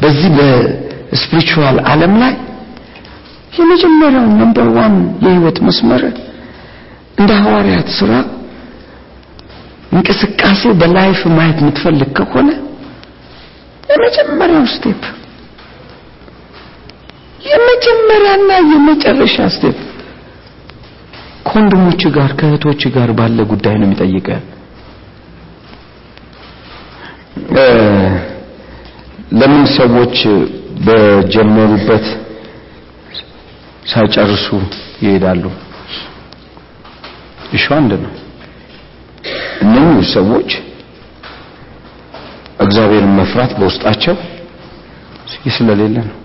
በዚህ በ spiritual ዓለም ላይ የመጀመሪያው number one የህይወት መስመር እንደ ሐዋርያት ስራ እንቅስቃሴ በ life ማየት የምትፈልግ ከሆነ የመጀመሪያው step የመጀመሪያና የመጨረሻ step ከወንድሞች ጋር ከእህቶች ጋር ባለ ጉዳይ ነው የሚጠይቀን። ለምን ሰዎች በጀመሩበት ሳይጨርሱ ይሄዳሉ? እሺ አንድ ነው። እነኚህ ሰዎች እግዚአብሔርን መፍራት በውስጣቸው ስለሌለ ነው።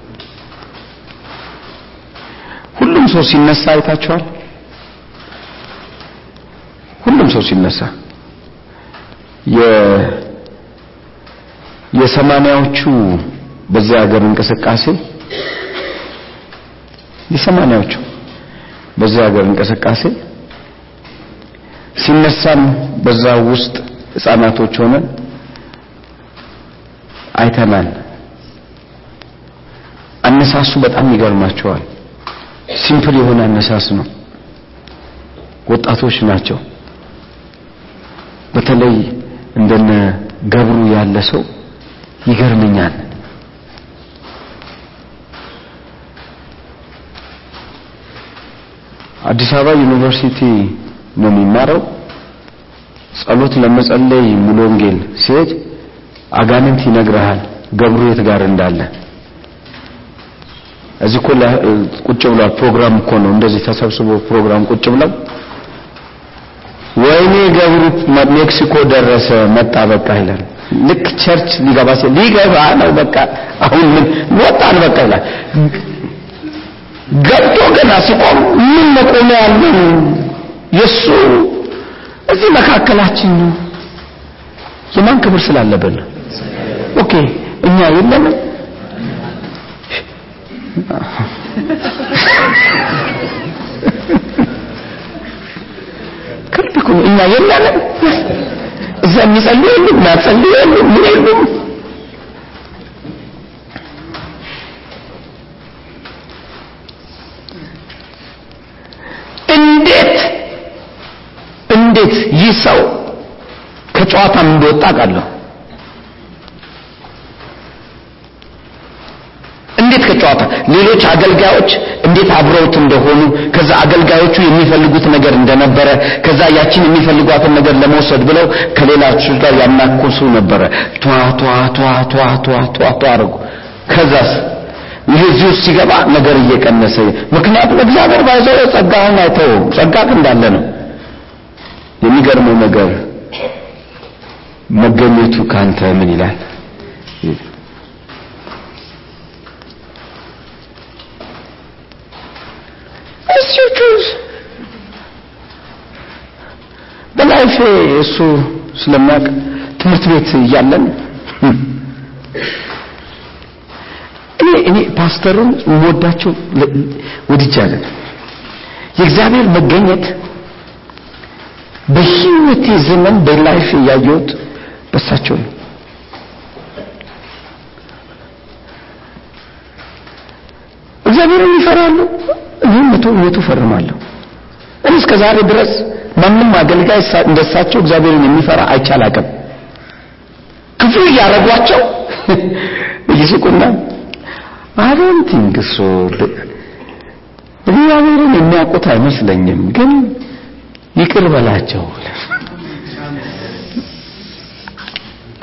ሁሉም ሰው ሲነሳ አይታችኋል። ሁሉም ሰው ሲነሳ የሰማንያዎቹ በዚያ ሀገር እንቅስቃሴ የሰማንያዎቹ በዚያ ሀገር እንቅስቃሴ ሲነሳም በዛ ውስጥ ህፃናቶች ሆነን አይተናል። አነሳሱ በጣም ይገርማቸዋል። simple የሆነ አነሳስ ነው። ወጣቶች ናቸው። በተለይ እንደነ ገብሩ ያለ ሰው ይገርመኛል። አዲስ አበባ ዩኒቨርሲቲ ነው የሚማረው። ጸሎት ለመጸለይ ሙሉ ወንጌል ሲሄድ አጋንንት ይነግርሃል ገብሩ የት ጋር እንዳለ። እዚህ እኮ ቁጭ ብሏል። ፕሮግራም እኮ ነው እንደዚህ ተሰብስቦ ፕሮግራም ቁጭ ብለው ወይኔ ገብሩ ሜክሲኮ ደረሰ መጣ በቃ ይላል። ልክ church ሊገባ ሲል ሊገባ ነው በቃ አሁን ምን ወጣን በቃ ይላል። ገብቶ ገና ሲቆም ምን መቆሚያ ያለው የሱ እዚህ መካከላችን ነው። የማን ክብር ስላለብን? okay እኛ የለንም ከልብ እኮ እኛ የለንም። እዛ የሚጸልዩ የሉም የሚያጸልዩ የሉም ምን የሉም? እንዴት እንዴት ይህ ሰው ከጨዋታም እንደወጣ ቃለሁ ከጨዋታ ሌሎች አገልጋዮች እንዴት አብረውት እንደሆኑ ከዛ አገልጋዮቹ የሚፈልጉት ነገር እንደነበረ ከዛ ያችን የሚፈልጓትን ነገር ለመውሰድ ብለው ከሌላች ጋር ያናኮሱ ነበረ። ቷ ቷ ከዛስ? ይህ እዚህ ሲገባ ነገር እየቀነሰ ምክንያቱም እግዚአብሔር ባይዘው ጸጋህን አይተው ጸጋህ እንዳለ ነው። የሚገርመው ነገር መገኘቱ ካንተ ምን ይላል እሱ ቹዝ በላይፌ እሱ ስለሚያውቅ ትምህርት ቤት እያለን እኔ እኔ ፓስተሩን የምወዳቸው ወድጃለን የእግዚአብሔር መገኘት በህይወቴ ዘመን በላይፍ እያየሁት በሳቸው ነው። እግዚአብሔርን ይፈራሉ መቶ መቶ ፈርማለሁ እኔ እስከ ዛሬ ድረስ ማንም አገልጋይ እንደሳቸው እግዚአብሔርን የሚፈራ አይቼ አላቅም። ክፉ እያረጓቸው ይስቁና think so እግዚአብሔርን የሚያውቁት አይመስለኝም ግን ይቅር በላቸው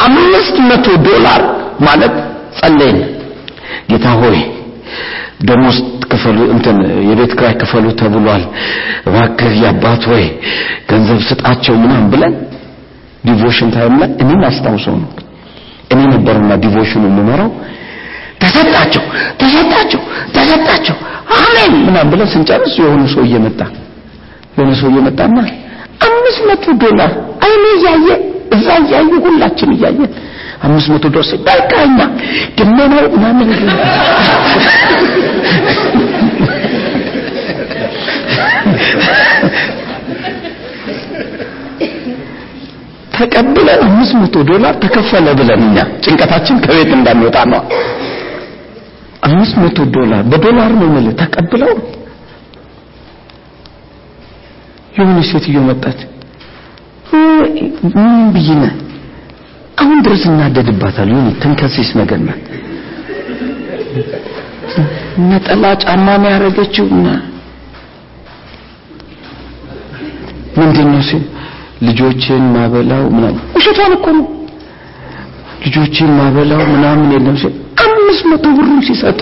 አምስት መቶ ዶላር ማለት ጸለይን። ጌታ ሆይ ደሞዝ ክፈሉ እንትን የቤት ክራይ ክፈሉ ተብሏል። እባክህ አባት ሆይ ገንዘብ ስጣቸው ምናምን ብለን devotion time ላይ እኔም አስታውሰው ነው። እኔ ነበርና devotion ኑ የምመራው። ተሰጣቸው ተሰጣቸው ተሰጣቸው። አሜን ምናምን ብለን ስንጨርስ የሆነ ሰው እየመጣ የሆነ ሰው እየመጣና አምስት መቶ ዶላር አይኔ እያየ እዛ እያዩ ሁላችን እያየን አምስት መቶ ዶላር በቃኛ ደመናው ምናምን ተቀብለን አምስት መቶ ዶላር ተከፈለ ብለን እኛ ጭንቀታችን ከቤት እንዳንወጣ ነው። አምስት መቶ ዶላር በዶላር ነው የምልህ። ተቀብለው የሆነ ሴትዮ መጣች። ምን ብይነ አሁን ድረስ እናደድባታል የሆነ ተንከሲስ ነገር ናት ነጠላ ጫማ ነው ያደረገችው እና ምንድን ነው ሲል ልጆችን ማበላው ምናምን ውሸቷን እኮ ነው ልጆችን ማበላው ምናምን የለም ሲል አምስት መቶ ብሩን ሲሰጡ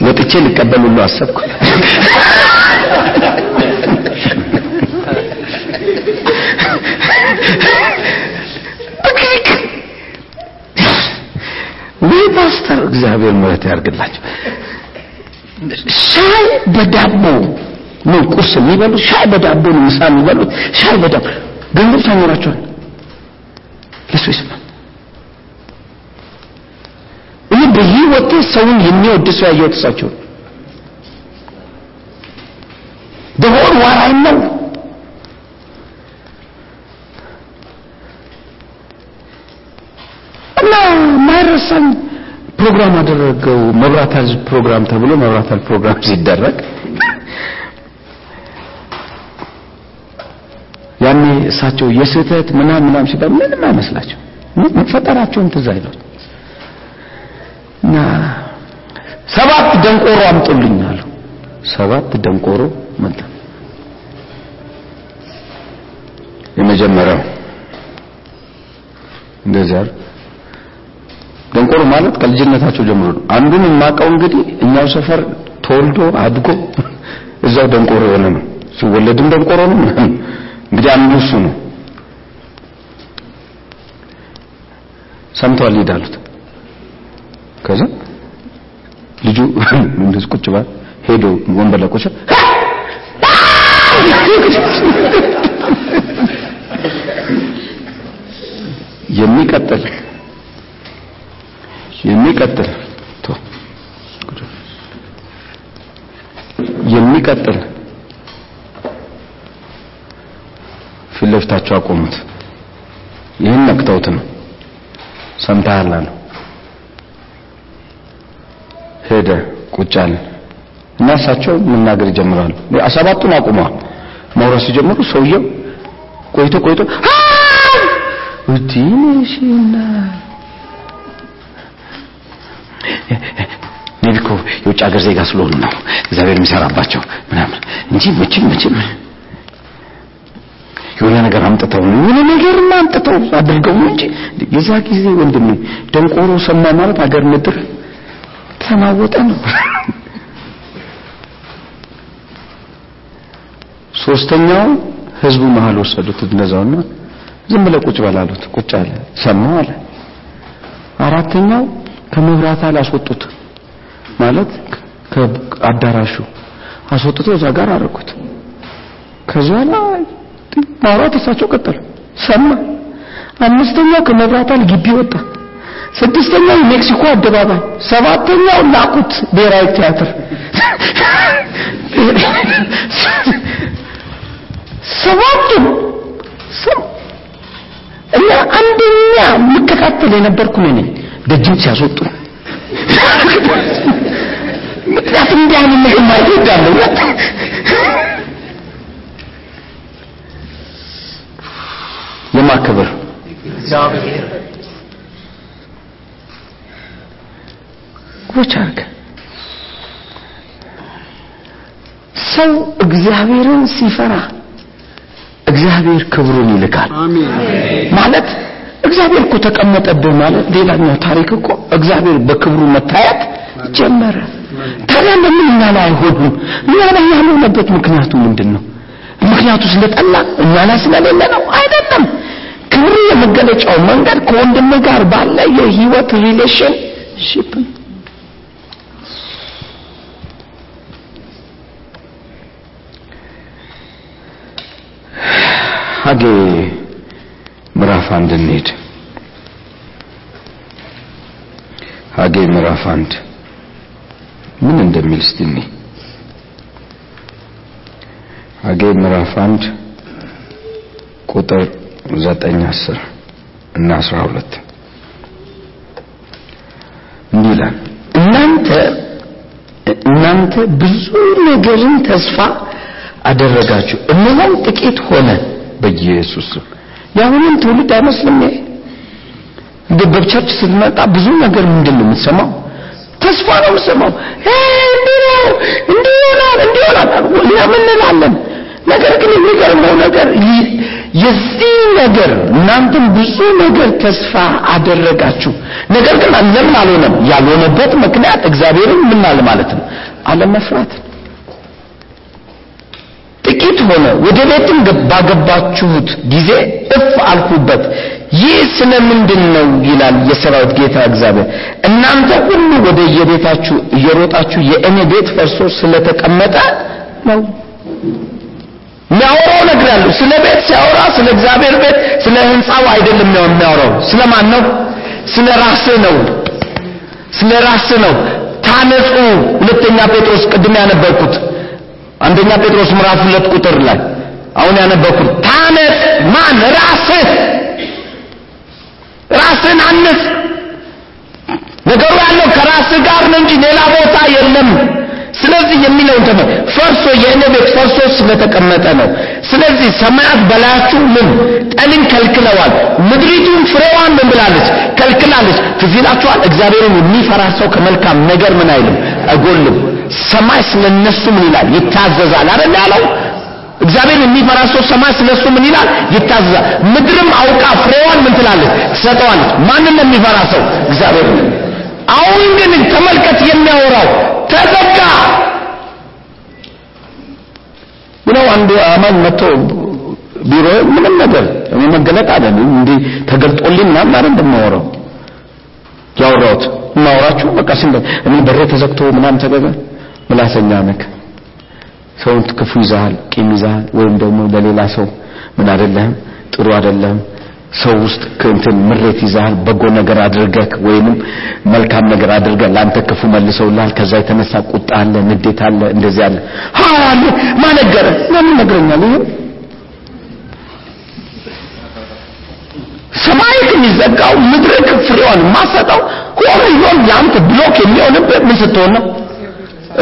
ወጥቼ ልቀበል ሁሉ አሰብኩ። ወይ ፓስተር እግዚአብሔር ምሕረት ያርግላቸው። ሻይ በዳቦ ነው ቁርስ የሚበሉት፣ ሻይ በዳቦ ነው ምሳ የሚበሉት፣ ሻይ በዳቦ ገንዘብ ሳይኖራቸዋል ለሱ ይስማ። እኔ በህይወቴ ሰውን የሚወድ ሰው ያየሁት እሳቸው ደሆን ዋራይ ነው እና ማይረሳኝ ፕሮግራም አደረገው መብራታል ፕሮግራም ተብሎ መብራታል ፕሮግራም ሲደረግ ያኔ እሳቸው የስህተት ምናምን ምናምን ሲባል ምንም አይመስላቸው መፈጠራቸውን ትዝ አይለው እና ሰባት ደንቆሮ አምጡልኝ አሉ። ሰባት ደንቆሮ መጣ። የመጀመሪያው እንደዚህ ደንቆሮ ማለት ከልጅነታቸው ጀምሮ ነው። አንዱን የማውቀው እንግዲህ እኛው ሰፈር ተወልዶ አድጎ እዛው ደንቆሮ የሆነ ነው። ሲወለድም ደንቆሮ ነው እንግዲህ አንዱ እሱ ነው። ሰምተዋል ይዳሉት። ከዛ ልጁ እንደዚህ ቁጭ ባል ሄዶ ወንበር ላይ የሚቀጥል የሚቀጥል የሚቀጥል ፊት ለፊታቸው አቆሙት። ይህን ነክተውት ነው ሰምተሃል አለው። ሄደ ቁጭ እና እሳቸው መናገር ይጀምራሉ። ሰባቱን አቁመዋል። ማውራት ሲጀምሩ ሰውየው ቆይቶ ቆይቶ ዲሽና እኮ የውጭ ሀገር ዜጋ ስለሆኑ ነው እግዚአብሔር የሚሰራባቸው ምናምን እንጂ መቼም መቼም የሆነ ነገር አምጥተው ነው የሆነ ነገር አምጥተው አድርገው ነው እንጂ የዛ ጊዜ ወንድሜ ደንቆሮ ሰማ ማለት አገር ምድር ተናወጠ ነው። ሶስተኛው ህዝቡ መሃል ወሰዱት እንደዛውና ዝም ብለህ ቁጭ በላሉት ቁጭ አለ ሰማው አለ። አራተኛው ከመብራት ኃይል አስወጡት ማለት ከአዳራሹ አስወጥቶ እዛ ጋር አደረጉት። ከዛ ላይ ማውራት እሳቸው ቀጠሉ። ሰማ። አምስተኛው ከመብራት ኃይል ግቢ ወጣ። ስድስተኛው ሜክሲኮ አደባባይ፣ ሰባተኛው ላኩት ብሔራዊ ቲያትር። ሰባቱም እና አንደኛ የምከታተል የነበርኩ ነኝ ደጅም ሲያስወጡ። ምክንያቱም እንዲህ አይነት ነገር ማየት እወዳለሁ። የማክበር ጎች አርገ ሰው እግዚአብሔርን ሲፈራ እግዚአብሔር ክብሩን ይልካል። ማለት እግዚአብሔር እኮ ተቀመጠብህ ማለት ሌላኛው ታሪክ እኮ እግዚአብሔር በክብሩ መታየት ጀመረ። ታዲያ ለምን እኛ ላይ አይሆንም? እኛ ላይ ያልሆነበት ምክንያቱ ምንድን ነው? ምክንያቱ ስለጠላ እኛ ላይ ስለሌለ ነው? አይደለም። ክብሩ የመገለጫው መንገድ ከወንድም ጋር ባለ የህይወት relationship ሐጌ ምዕራፍ አንድ እንሂድ። ሐጌ ምዕራፍ አንድ። ምን እንደሚል እስቲ ሐጌ ምዕራፍ አንድ ቁጥር ዘጠኝ አስር እና አስራ ሁለት። እንዲህ ይላል እናንተ እናንተ ብዙ ነገርን ተስፋ አደረጋችሁ። እነሆም ጥቂት ሆነ በኢየሱስ ስም የአሁንም ትውልድ አይመስልም ይሄ። እንደ በቸርች ስትመጣ ብዙ ነገር ምንድን ነው የምትሰማው? ተስፋ ነው የምሰማው እንዲህ ነው እንዲህ ይሆናል ነገር ግን የሚገርመው ነገር የዚህ ነገር እናንተም ብዙ ነገር ተስፋ አደረጋችሁ። ነገር ግን ለምን አልሆነም። ያልሆነበት ምክንያት እግዚአብሔርን ምናል ማለት ነው? አለመፍራት ጥቂት ሆነ ወደ ቤትም ባገባችሁት ጊዜ እፍ አልኩበት። ይህ ስለምንድን ነው ይላል የሰራዊት ጌታ እግዚአብሔር። እናንተ ሁሉ ወደ የቤታችሁ እየሮጣችሁ የእኔ ቤት ፈርሶ ስለተቀመጠ ነው። የሚያወራው ነገር ስለ ቤት ሲያወራ ስለ እግዚአብሔር ቤት ስለ ህንፃው አይደለም የሚያወራው። ስለ ማን ነው? ስለ ራስህ ነው። ስለ ራስህ ነው። ታነጹ። ሁለተኛ ጴጥሮስ ቅድም ያነበርኩት አንደኛ ጴጥሮስ ምዕራፍ ሁለት ቁጥር ላይ አሁን ያነበርኩት ታነጽ ማን? ራስህ። ራስህን አንጽ ነገሩ ያለው ከራስህ ጋር ነው እንጂ ሌላ ቦታ የለም ስለዚህ የሚለውን ተመ ፈርሶ የእኔ ፈርሶ ስለተቀመጠ ነው። ስለዚህ ሰማያት በላያችሁ ምን ጠልን ከልክለዋል ምድሪቱን ፍሬዋን ምን ብላለች ከልክላለች። ትዝ እግዚአብሔርን የሚፈራ ሰው ከመልካም ነገር ምን አይልም? አይጎልም። ሰማይ ስለነሱ ምን ይላል? ይታዘዛል። አይደል ያለው? እግዚአብሔር የሚፈራ ሰው ሰማይ ስለሱ ምን ይላል? ይታዘዛል። ምድርም አውቃ ፍሬዋን ምን ትላለች? ትሰጠዋለች። ማንን የሚፈራ ሰው እግዚአብሔር አሁን ግን ተመልከት የሚያወራው ተዘጋ። ነው አንድ አማኝ መጥቶ ቢሮ ምንም ነገር መገለጥ አይደለም። እንዴ ተገልጦልኝ ምናምን አይደል እንደማወራው? ያወራሁት ማወራችሁ በቃ ሲል እኔ በሬ ተዘግቶ ምናምን ተገበ። ምላሰኛ ነክ ሰውን ክፉ ይዛል ቂም ይዛል ወይም ደግሞ ለሌላ ሰው ምን አይደለም ጥሩ አይደለም ሰው ውስጥ እንትን ምሬት ይዛል በጎ ነገር አድርገህ ወይንም መልካም ነገር አድርገህ ላንተ ክፉ መልሰውልሃል። ከዛ የተነሳ ቁጣ አለ ንዴት አለ እንደዚህ አለ። አለ ማነገረ? ለምን ነግረኛል? ይሄ ሰማይ የሚዘጋው ምድር ፍሬዋን ማሰጠው ሆሪዞን ያንተ ብሎክ የሚሆንበት ምን ስትሆን ነው?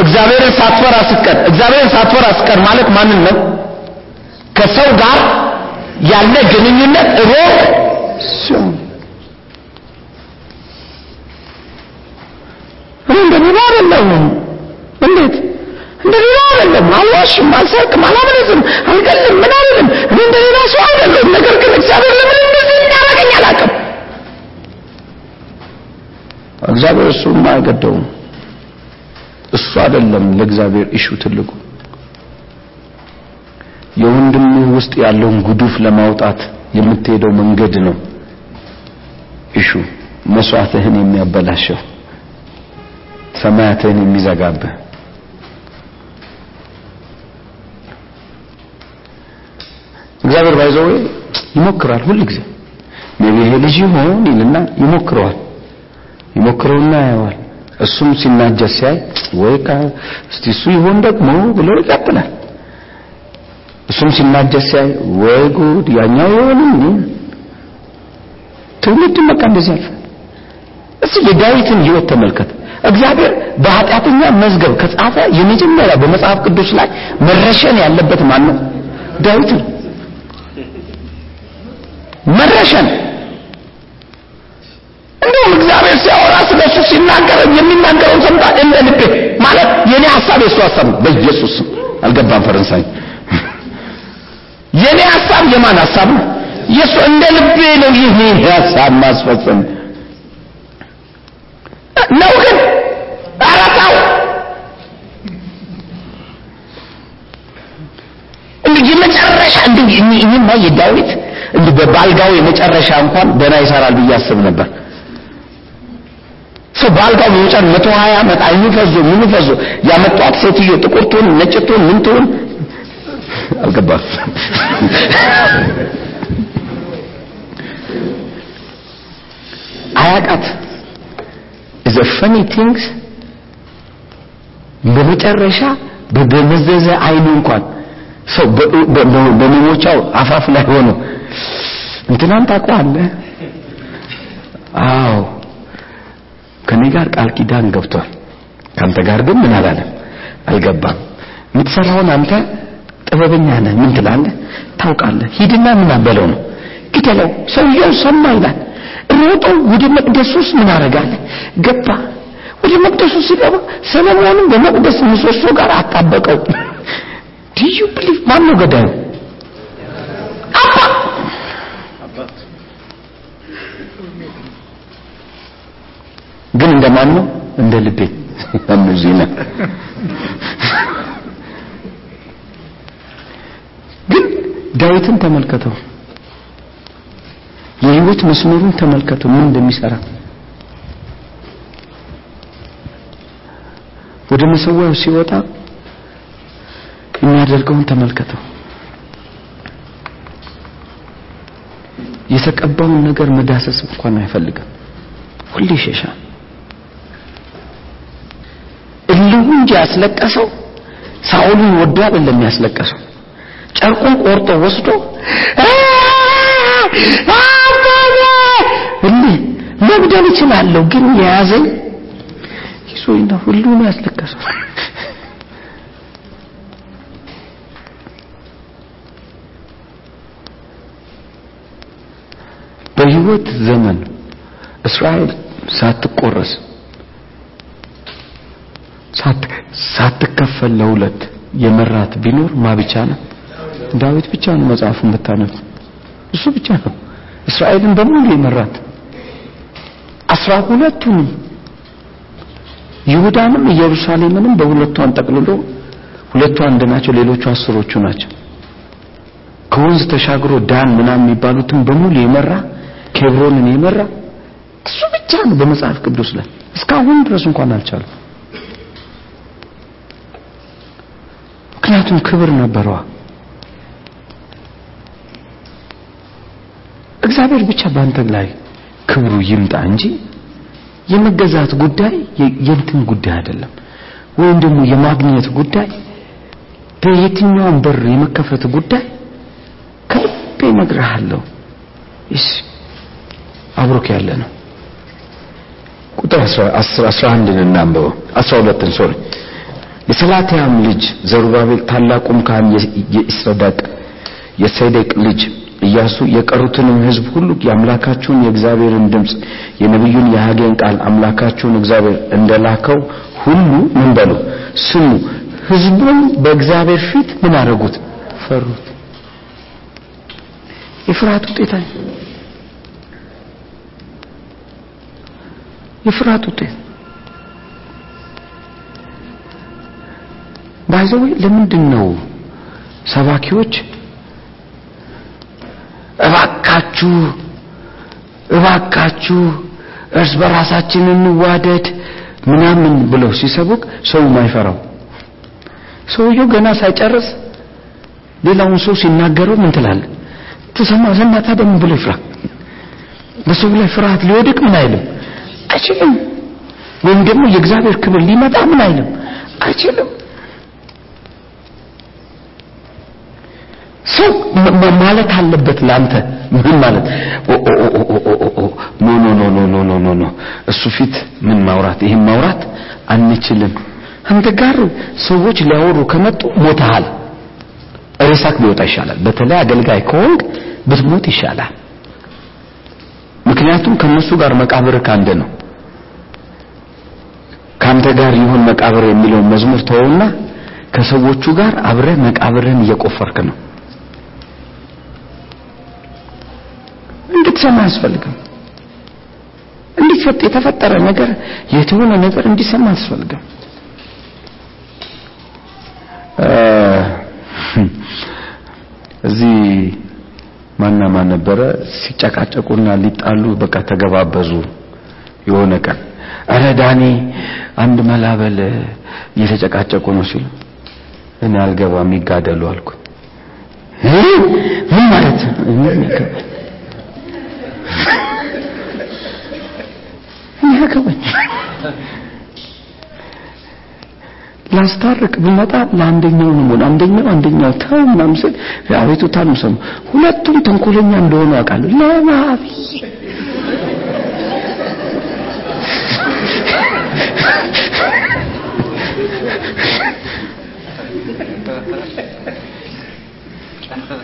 እግዚአብሔርን ሳትፈራ ስትቀር። እግዚአብሔርን ሳትፈራ ስትቀር ማለት ማንን ነው? ከሰው ጋር ያለ ግንኙነት ሮቅ ሲሆን እኔ እንደ ሌላ አይደለም እንዴት? እንደ ሌላ አይደለም አልዋሽም አልሰርቅም አላመነዝም አልገልም ምን አይደለም እኔ እንደ ሌላ ሰው አይደለም ነገር ግን እግዚአብሔር ለምን እንደዚህ እንዳደረገኝ አላውቅም። እግዚአብሔር እሱማ አይገደውም እሱ አይደለም ለእግዚአብሔር ኢሹ ትልቁ የወንድምህ ውስጥ ያለውን ጉዱፍ ለማውጣት የምትሄደው መንገድ ነው። issue መስዋዕትህን የሚያበላሸው ሰማያትህን የሚዘጋብህ። እግዚአብሔር ባይዘው ይሞክራል ሁል ጊዜ። ይሄ ልጅ ይሆን ይልና ይሞክረዋል። ይሞክረውና ያየዋል። እሱም ሲናጀስ ሲያይ ወይ እስቲ እሱ ይሆን ደግሞ ብሎ ይቀጥላል እሱም ሲናጀስ ሲያይ ወይ ጉድ! ያኛው እንዴ ትውልድ በቃ እንደዚህ ያልፋል። እስቲ የዳዊትን ህይወት ተመልከት። እግዚአብሔር በኃጢአተኛ መዝገብ ከጻፈ የመጀመሪያ በመጽሐፍ ቅዱስ ላይ መረሸን ያለበት ማን ነው? ዳዊት ነው። መረሸን። እንደውም እግዚአብሔር ሲያወራ ስለሱ ሲናገር የሚናገረውን ሰምታ ልቤ። ማለት የኔ ሐሳብ የሱ ሐሳብ ነው። በኢየሱስ አልገባም ፈረንሳይ የማን ሐሳብ ነው? የሱ እንደ ልቤ ነው ይህ ሐሳብ ማስፈጸም። ነው ግን እንዴ የመጨረሻ እኔማ የዳዊት እንዴ በባልጋው የመጨረሻ እንኳን ደና ይሰራል ብዬ አስብ ነበር። ሰው ባልጋው የመጨረ መቶ ዓመት አይኑ ፈዞ ምኑ ፈዞ ያመጧት ሴትዮ ጥቁር ትሁን ነጭ ትሁን ምን ትሁን አልገባም አያቃት? A funny things በመጨረሻ በደመዘዘ አይኑ እንኳን ሰው በመሞቻው አፋፍ ላይ ሆኖ እንትናን ታውቀዋለህ? አዎ። ከኔ ጋር ቃል ኪዳን ገብቷል። ካንተ ጋር ግን ምን አላለም? አልገባም። የምትሰራውን አንተ ጥበበኛ ነህ። ምን ትላለህ? ታውቃለህ። ሂድና ምን አበለው ነው? ግደለው። ሰውየው ሰማ ይላል። ሮጦ ወደ መቅደስ ውስጥ ምን አረጋለ ገባ። ወደ መቅደሱ ሲገባ ሰለሞንም በመቅደስ ምሰሶ ጋር አጣበቀው። ዲዩ ብሊቭ ማን ነው ገዳዩ? ግን እንደማን ነው? እንደ ልቤ። ነው። ግን ዳዊትን ተመልከተው፣ የህይወት መስመሩን ተመልከተው ምን እንደሚሰራ ወደ መሰዊያው ሲወጣ የሚያደርገውን ተመልከተው። የተቀባውን ነገር መዳሰስ እንኳን አይፈልግም። ሁሌ ይሸሻል። እልሁ እንጂ ያስለቀሰው ሳኦልን ወዶ አይደለም ያስለቀሰው። ጨርቁን ቆርጦ ወስዶ እልህ መግደል እችላለሁ ግን የያዘኝ ይዞኝ ነው ሁሉ ነው ያስለቀሰው። በህይወት ዘመን እስራኤል ሳትቆረስ ሳትከፈል ለሁለት የመራት ቢኖር ማ ብቻ ነው? ዳዊት ብቻ ነው። መጽሐፉን ብታነብ እሱ ብቻ ነው እስራኤልን በሙሉ የመራት አስራ ሁለቱንም ይሁዳንም ኢየሩሳሌምንም በሁለቱ አንጠቅልሎ ሁለቱ አንድ ናቸው፣ ሌሎቹ አስሮቹ ናቸው። ከወንዝ ተሻግሮ ዳን ምናምን የሚባሉትን በሙሉ የመራ ኬብሮንን የመራ እሱ ብቻ ነው በመጽሐፍ ቅዱስ ላይ እስካሁን ድረስ እንኳን አልቻሉም። ምክንያቱም ክብር ነበረዋ። እግዚአብሔር ብቻ በአንተ ላይ ክብሩ ይምጣ እንጂ የመገዛት ጉዳይ የእንትን ጉዳይ አይደለም፣ ወይም ደግሞ የማግኘት ጉዳይ በየትኛውም በር የመከፈት ጉዳይ ከልቤ እነግርሃለሁ። እሺ አብሮክ ያለ ነው። ቁጥር 11 እናንበው 12 ሶሪ የሰላትያም ልጅ ዘሩባቤል ታላቁም ካህን የኢስረዳቅ የሴዴቅ ልጅ ኢያሱ የቀሩትንም ሕዝብ ሁሉ የአምላካችሁን የእግዚአብሔርን ድምፅ የነቢዩን የሐጌን ቃል አምላካችሁን እግዚአብሔር እንደላከው ሁሉ ምን በሉ ስሙ። ሕዝቡን በእግዚአብሔር ፊት ምን አደረጉት? ፈሩት። የፍርሃት ውጤት የፍርሃት ውጤት ባይዘው ለምንድን ነው ሰባኪዎች እባካችሁ እባካችሁ እርስ በራሳችን እንዋደድ ምናምን ብለው ሲሰቡክ ሰው ማይፈራው? ሰውየው ገና ሳይጨርስ ሌላውን ሰው ሲናገረው ምን ትላለህ? ትሰማ ዘና ታዲያ ብሎ ይፍራ? በሰው ላይ ፍርሃት ሊወድቅ ምን አይልም አይችልም። ወይም ደግሞ የእግዚአብሔር ክብር ሊመጣ ምን አይልም አይችልም። ሰው ማለት አለበት ለአንተ ምን ማለት no no no no no no no እሱ ፊት ምን ማውራት? ይሄን ማውራት አንችልም። አንተ ጋር ሰዎች ሊያወሩ ከመጡ ሞተሃል። ሬሳህ ቢወጣ ይሻላል። በተለይ አገልጋይ ከሆንክ ብትሞት ይሻላል። ምክንያቱም ከነሱ ጋር መቃብር ካንተ ነው። ካንተ ጋር ይሁን መቃብር የሚለውን መዝሙር ተወውና ከሰዎቹ ጋር አብረ መቃብርን እየቆፈርክ ነው። እንድትሰማ አያስፈልግም። እንዲፈጥ የተፈጠረ ነገር የተሆነ ነገር እንዲሰማ አያስፈልግም። እዚህ ማና ማን ነበረ ሲጨቃጨቁና ሊጣሉ በቃ ተገባበዙ። የሆነ ቀን እረ ዳኒ አንድ መላበል እየተጨቃጨቁ ነው ሲሉ እኔ አልገባም ይጋደሉ አልኩ። ምን ማለት ያገባኝ ላስታርቅ ብመጣ ለአንደኛው ነው አንደኛው አንደኛው ተው ምናምን ስል አቤቱታ ነው ሰሙ። ሁለቱም ተንኮለኛ እንደሆኑ አውቃለሁ። ለማብይ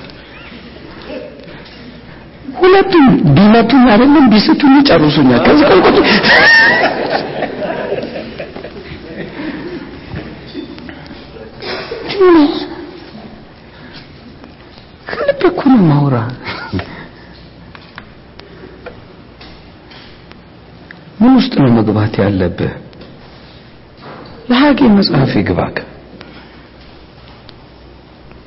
ሁለቱም ቢመቱኝ አይደለም ቢስቱኝ ይጨርሱኛል። ከዚህ ቆልቆት ከልብ እኮ ነው ማውራ ምን ውስጥ ነው መግባት ያለብህ? ለሀጌ መጽሐፍ ይግባክ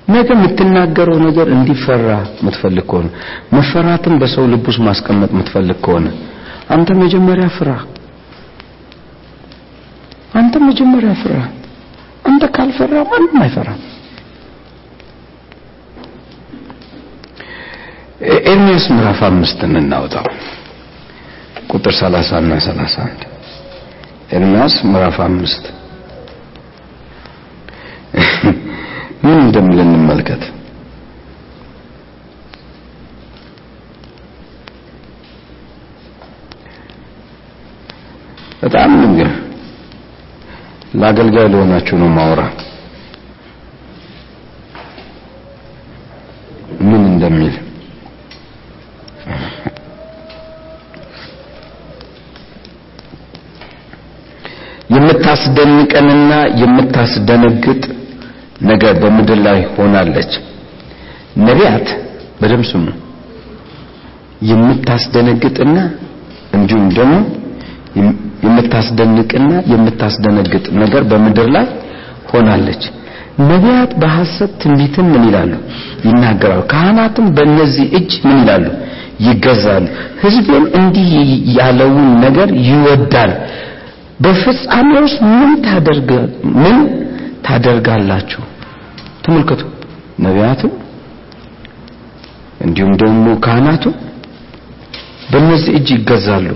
ነገ የምትናገረው ነገር እንዲፈራ የምትፈልግ ከሆነ መፈራትን በሰው ልብ ማስቀመጥ የምትፈልግ ከሆነ አንተ መጀመሪያ ፍራ። አንተ መጀመሪያ ፍራ። አንተ ካልፈራ ማንም አይፈራም። ኤርሚያስ ምዕራፍ አምስትን እናውጣው ቁጥር 30 እና 31 ኤርሚያስ ምዕራፍ አምስት ምን እንደሚል እንመልከት። በጣም ንግር ለአገልጋይ ለሆናችሁ ነው ማውራ ምን እንደሚል የምታስደንቀንና የምታስደነግጥ ነገር በምድር ላይ ሆናለች። ነቢያት በደም ስሙ። የምታስደነግጥና እንዲሁም ደግሞ የምታስደንቅና የምታስደነግጥ ነገር በምድር ላይ ሆናለች። ነቢያት በሐሰት ትንቢትን ምን ይላሉ? ይናገራሉ። ካህናትም በእነዚህ እጅ ምን ይላሉ? ይገዛሉ። ሕዝቤም እንዲህ ያለውን ነገር ይወዳል። በፍጻሜ ውስጥ ምን ታደርጋላችሁ? ተመልከቱ። ነቢያቱ እንዲሁም ደግሞ ካህናቱ በእነዚህ እጅ ይገዛሉ።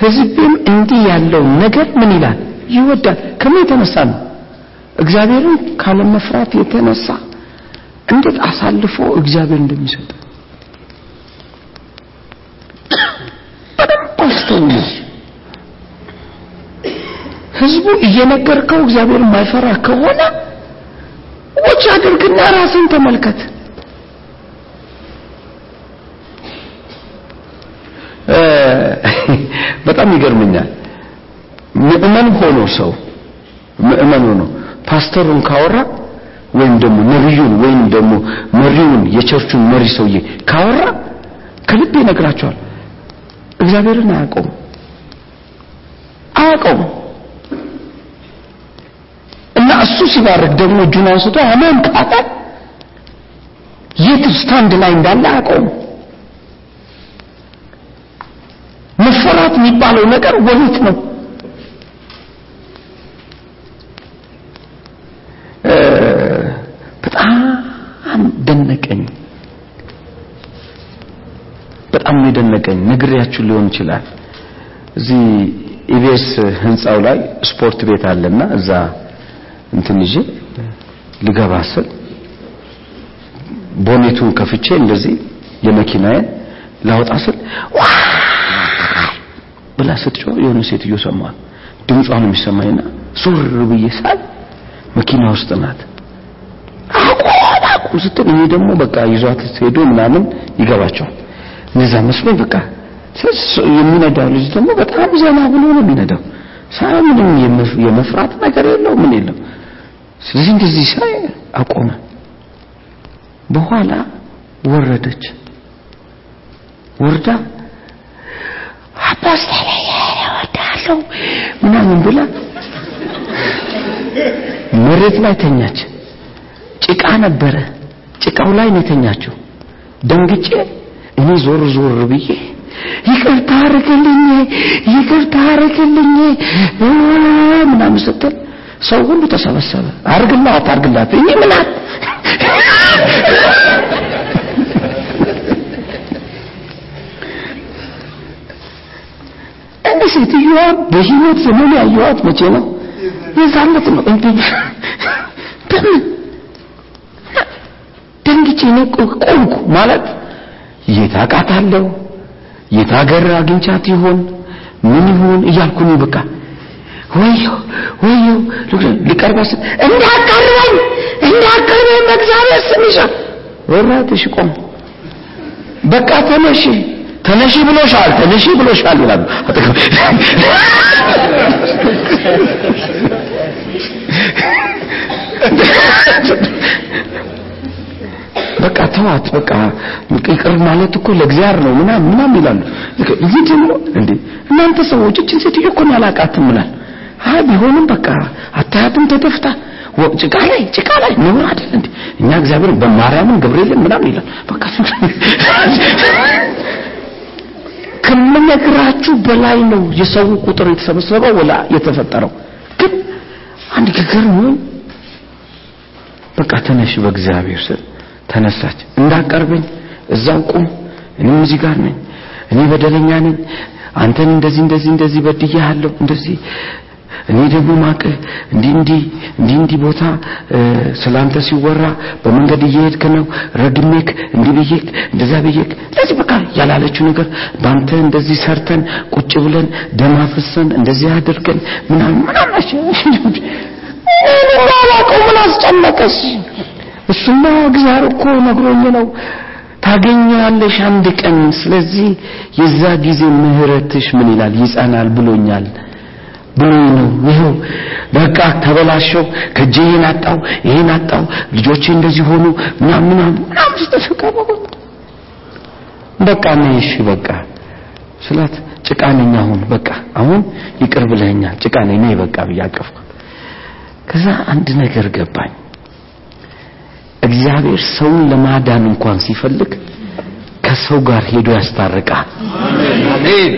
ሕዝቤም እንዲህ ያለው ነገር ምን ይላል? ይወዳል። ከምን የተነሳ ነው? እግዚአብሔርን ካለመፍራት የተነሳ እንዴት አሳልፎ እግዚአብሔር እንደሚሰጥ በደንብ አስተውሉ። ህዝቡ እየነገርከው እግዚአብሔር የማይፈራ ከሆነ ውጭ አድርግና ራስን ተመልከት። በጣም ይገርመኛል። ምዕመን ሆኖ ሰው ምዕመን ሆኖ ፓስተሩን ካወራ ወይም ደግሞ ነብዩን ወይም ደግሞ መሪውን የቸርቹን መሪ ሰውዬ ካወራ ከልብ ይነግራቸዋል። እግዚአብሔርን አያውቀውም አያውቀውም። እና እሱ ሲባርክ ደግሞ እጁን አንስቶ አሜን ካለ የት stand ላይ እንዳለ አያውቀውም። መፈራት የሚባለው ነገር ወዴት ነው? በጣም ደነቀኝ። በጣም የደነቀኝ። ነግሬያችሁ ሊሆን ይችላል። እዚህ ኢቢኤስ ህንፃው ላይ ስፖርት ቤት አለና እዛ እንትን ይዤ ልገባ ስል ቦኔቱን ከፍቼ እንደዚህ የመኪናዬን ላወጣ ስል ብላ ስትጮህ የሆነ ሴትዮ ሰማሁ። ድምጿን የሚሰማኝና ሱር ብዬ ሳል መኪና ውስጥ ናት። አቁም ስትል እኔ ደግሞ በቃ ይዟት ሄዶ ምናምን ይገባቸዋል። እነዛ መስሎኝ በቃ የሚነዳው ልጅ ደግሞ በጣም ዘና ብሎ ነው የሚነዳው። ሳይ ምንም የመፍራት ነገር የለው ምን የለው። ስለዚህ እንደዚህ ሳይ አቆመ። በኋላ ወረደች። ወርዳ አፖስተል እወዳለሁ ምናምን ብላ መሬት ላይ ተኛች። ጭቃ ነበረ። ጭቃው ላይ ነው የተኛችው። ደንግጬ እኔ ዞር ዞር ብዬ ይቅርታ አርግልኝ፣ ይቅርታ አርግልኝ ምናምን ስትል ሰው ሁሉ ተሰበሰበ። አርግላት አርግላት እኔ ምናት እንደ ሴትዮዋ በህይወት ዘመን ያየኋት መቼ ነው? የዛለት ነው። እንዴ በምን ደንግጬ ነው ቆምኩ። ማለት የት አውቃታለሁ? የት ሀገር አግኝቻት ይሆን ምን ይሆን እያልኩኝ በቃ ወዮ ወዮ ሊቀርባት እንዳቀርበኝ እንዳቀርበኝ በእግዚአብሔር ስም ይሻል ወራትሽ ቆም። በቃ ተነሺ ተነሺ ብሎሻል ተነሺ ብሎሻል ይላሉ። አጠገብ በቃ ተዋት በቃ ይቅር ማለት እኮ ለእግዚአብሔር ነው ምናምን ምናምን ይላሉ። እዚህ ደግሞ እንዴ? እናንተ ሰዎች እችን ሴትዮ እኮ ነው አላውቃትም ምናል አይ ቢሆንም በቃ አታያትም ተደፍታ። ጭቃ ላይ ጭቃ ላይ ነውር አይደል እንዴ? እኛ እግዚአብሔር በማርያምን ገብርኤልን ምናምን ይላል። በቃ ከምነግራችሁ በላይ ነው የሰው ቁጥር የተሰበሰበው ወላ የተፈጠረው። ግን አንድ ገገርሞኝ በቃ ተነሽ በእግዚአብሔር ስል ተነሳች እንዳቀርበኝ እዛው ቁም። እኔም እዚህ ጋር ነኝ እኔ በደለኛ ነኝ አንተን እንደዚህ እንደዚህ እንደዚህ በድያለሁ እንደዚህ እኔ ደግሞ ማቅ እንዲህ እንዲህ እንዲህ እንዲህ ቦታ ስላንተ ሲወራ በመንገድ እየሄድክ ነው ረድሜክ እንዲህ ብዬክ እንደዛ ብዬክ እንደዚህ በቃ ያላለችው ነገር በአንተ እንደዚህ ሰርተን ቁጭ ብለን ደም አፍሰን እንደዚህ አድርገን ምናምን ምናምን አላውቀው ምን አስጨነቀሽ? እሱማ እግዚአብሔር እኮ ነግሮኝ ነው። ታገኛለሽ አንድ ቀን። ስለዚህ የዛ ጊዜ ምህረትሽ ምን ይላል? ይጸናል ብሎኛል ብሎኝ ነው ይኸው በቃ ተበላሸው ከእጄ ይሄን አጣው ይሄን አጣው ልጆቼ እንደዚህ ሆኑ ምናምን ምናምን ምናምን ስትፈቃ በቃ ነይ እሺ በቃ ስላት ጭቃ ነኝ አሁን በቃ አሁን ይቅር ብለኸኛል ጭቃ ነኝ ነይ በቃ ብዬ ከዛ አንድ ነገር ገባኝ። እግዚአብሔር ሰውን ለማዳን እንኳን ሲፈልግ ከሰው ጋር ሄዶ ያስታርቃል። አሜን።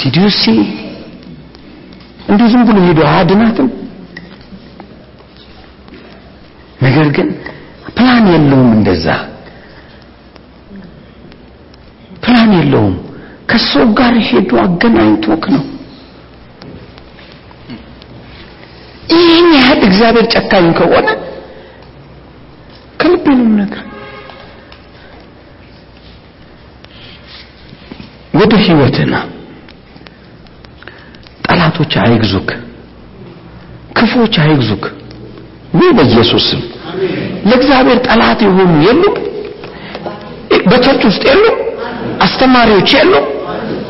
did you see እንዲሁ ዝም ብሎ ሄዶ አያድናትም? ነገር ግን ፕላን የለውም እንደዛ። ፕላን የለውም። ከሰው ጋር ሄዶ አገናኝቶክ ነው። ይህን ያህል እግዚአብሔር ጨካኝ ከሆነ ከልቤ ነው ነገር ወደ ህይወትና ጠላቶች አይግዙክ ክፎች አይግዙክ። ወይ በኢየሱስ ስም ለእግዚአብሔር ጠላት የሆኑ የሉም? በቸርች ውስጥ የሉም? አስተማሪዎች የሉም?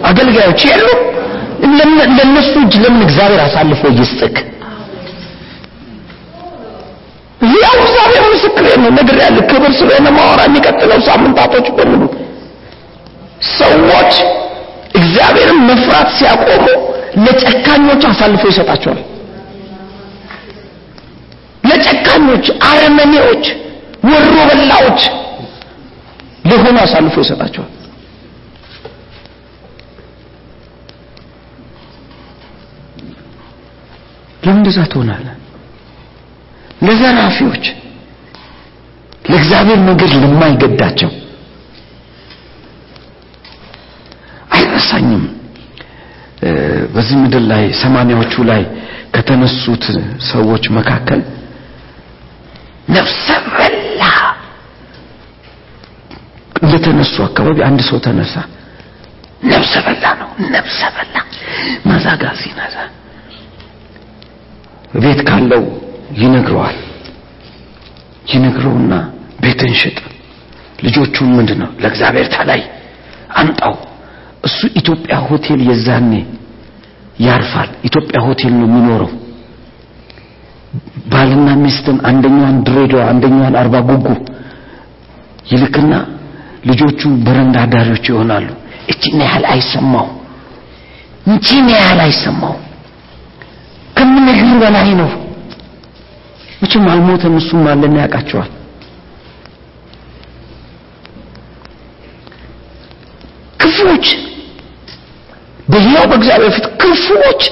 አገልጋዮች የሉም? ለእነሱ እጅ ለምን እግዚአብሔር አሳልፎ ይስጥክ? ያው እግዚአብሔር ምስክሬ ነው። ነገር ያለ ክብር ስለሆነ ማወራ የሚቀጥለው ሳምንታቶች በሙሉ። ሰዎች እግዚአብሔርን መፍራት ሲያቆሙ ለጨካኞች አሳልፎ ይሰጣቸዋል። ለጨካኞች አረመኔዎች ወሮ በላዎች ለሆኑ አሳልፎ ይሰጣቸዋል። ለምን እንደዛ ትሆናለህ። ለዘራፊዎች ለእግዚአብሔር ነገር ለማይገዳቸው አይረሳኝም በዚህ ምድር ላይ ሰማንያዎቹ ላይ ከተነሱት ሰዎች መካከል ነፍሰ በላ እንደተነሱ አካባቢ አንድ ሰው ተነሳ። ነፍሰ በላ ነው። ነፍሰ በላ ማዛጋ ሲነዛ ቤት ካለው ይነግረዋል። ይነግረውና ቤትን ሽጥ ልጆቹን ምንድን ነው ለእግዚአብሔር ተላይ አምጣው እሱ ኢትዮጵያ ሆቴል የዛኔ ያርፋል። ኢትዮጵያ ሆቴል ነው የሚኖረው። ባልና ሚስትን አንደኛዋን ድሬዳዋ አንደኛዋን አርባ ጉጉ ይልክና ልጆቹ በረንዳ አዳሪዎች ይሆናሉ። እቺን ያህል አይሰማው እቺን ያህል አይሰማው። ከምነግር በላይ ነው። መቼም አልሞተም እሱም አለና ያውቃቸዋል። ክፉዎች በሕያው በእግዚአብሔር ፊት ክፉዎች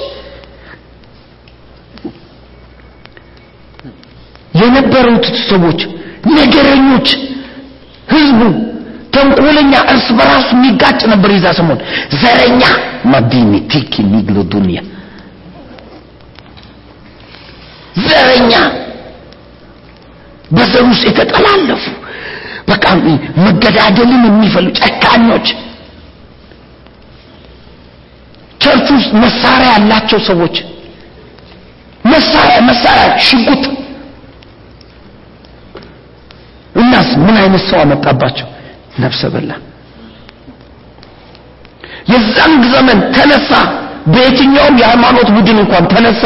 የነበሩት ሰዎች ነገረኞች ህዝቡ ተንኮለኛ እርስ በራሱ የሚጋጭ ነበር ይዛ ሰሞን። ዘረኛ ማዲኒ ቲኪ ኒግሎ ዱንያ። ዘረኛ በዘር ውስጥ የተጠላለፉ በቃ መገዳደልን የሚፈልጉ ጨካኞች ቸርች ውስጥ መሳሪያ ያላቸው ሰዎች መሳሪያ መሳሪያ ሽጉጥ። እናስ ምን አይነት ሰው አመጣባቸው? ነፍሰ በላ። የዛን ዘመን ተነሳ በየትኛውም የሃይማኖት ቡድን እንኳን ተነሳ።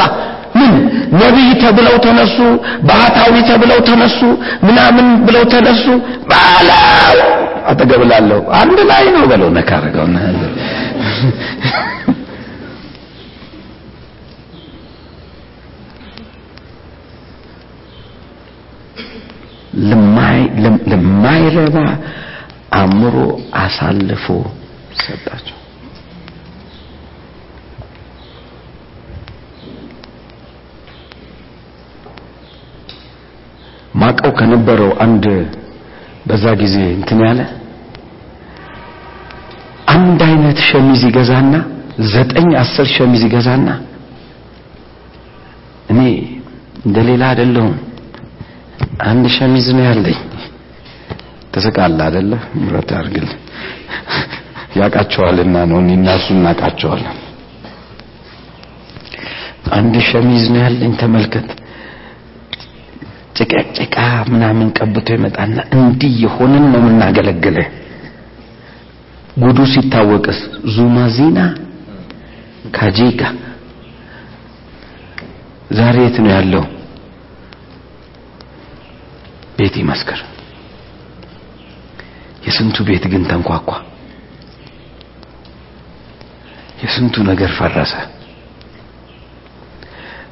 ምን ነቢይ ተብለው ተነሱ፣ ባህታዊ ተብለው ተነሱ፣ ምናምን ብለው ተነሱ። ባላው አጠገብላለሁ አንድ ላይ ነው በለው ነካ ለማይረባ አእምሮ አሳልፎ ሰጣቸው። ማቀው ከነበረው አንድ በዛ ጊዜ እንትን ያለ አንድ አይነት ሸሚዝ ይገዛና ዘጠኝ አስር ሸሚዝ ይገዛና እኔ እንደሌላ አይደለሁም አንድ ሸሚዝ ነው ያለኝ። ትስቃለህ አይደለ? ምረት አድርግል ያውቃቸዋልና ነው እኔና እሱ አንድ ሸሚዝ ነው ያለኝ ተመልከት። ጭቃ ምናምን ቀብቶ ይመጣና እንዲህ የሆንን ነው የምናገለግልህ። ጉዱ ሲታወቅስ ዙማዚና ካጄጋ ዛሬ የት ነው ያለው ቤት ይመስክር። የስንቱ ቤት ግን ተንኳኳ። የስንቱ ነገር ፈረሰ።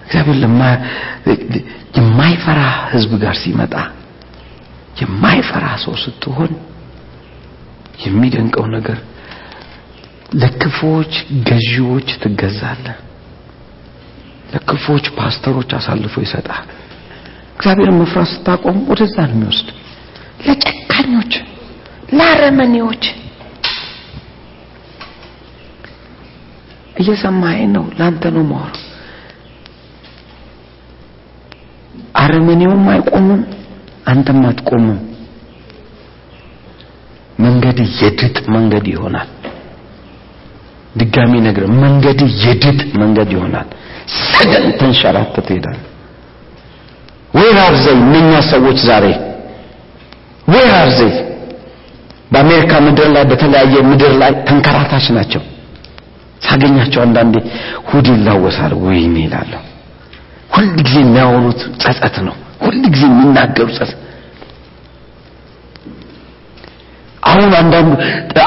እግዚአብሔር የማይፈራ ህዝብ ጋር ሲመጣ የማይፈራ ሰው ስትሆን የሚደንቀው ነገር ለክፎች ገዢዎች ትገዛለህ ለክፎች ፓስተሮች አሳልፎ ይሰጣል እግዚአብሔርን መፍራት ስታቆም ወደዛ ነው የሚወስድ። ለጨካኞች ለአረመኔዎች እየሰማኸኝ ነው። ላንተ ነው ማወር አረመኔውም አይቆምም አንተም አትቆምም። መንገድ የድጥ መንገድ ይሆናል። ድጋሚ ነገር መንገድ የድጥ መንገድ ይሆናል። ሰገን ተንሸራተት ትሄዳል where are they እነኛ ሰዎች ዛሬ? where are they በአሜሪካ ምድር ላይ በተለያየ ምድር ላይ ተንከራታች ናቸው። ሳገኛቸው አንዳንዴ ሆዴ ይላወሳል ወይኔ ይላለሁ ሁል ጊዜ የሚያወሩት ጸጸት ነው። ሁል ጊዜ የሚናገሩ ጸጸት። አሁን አንዳንዱ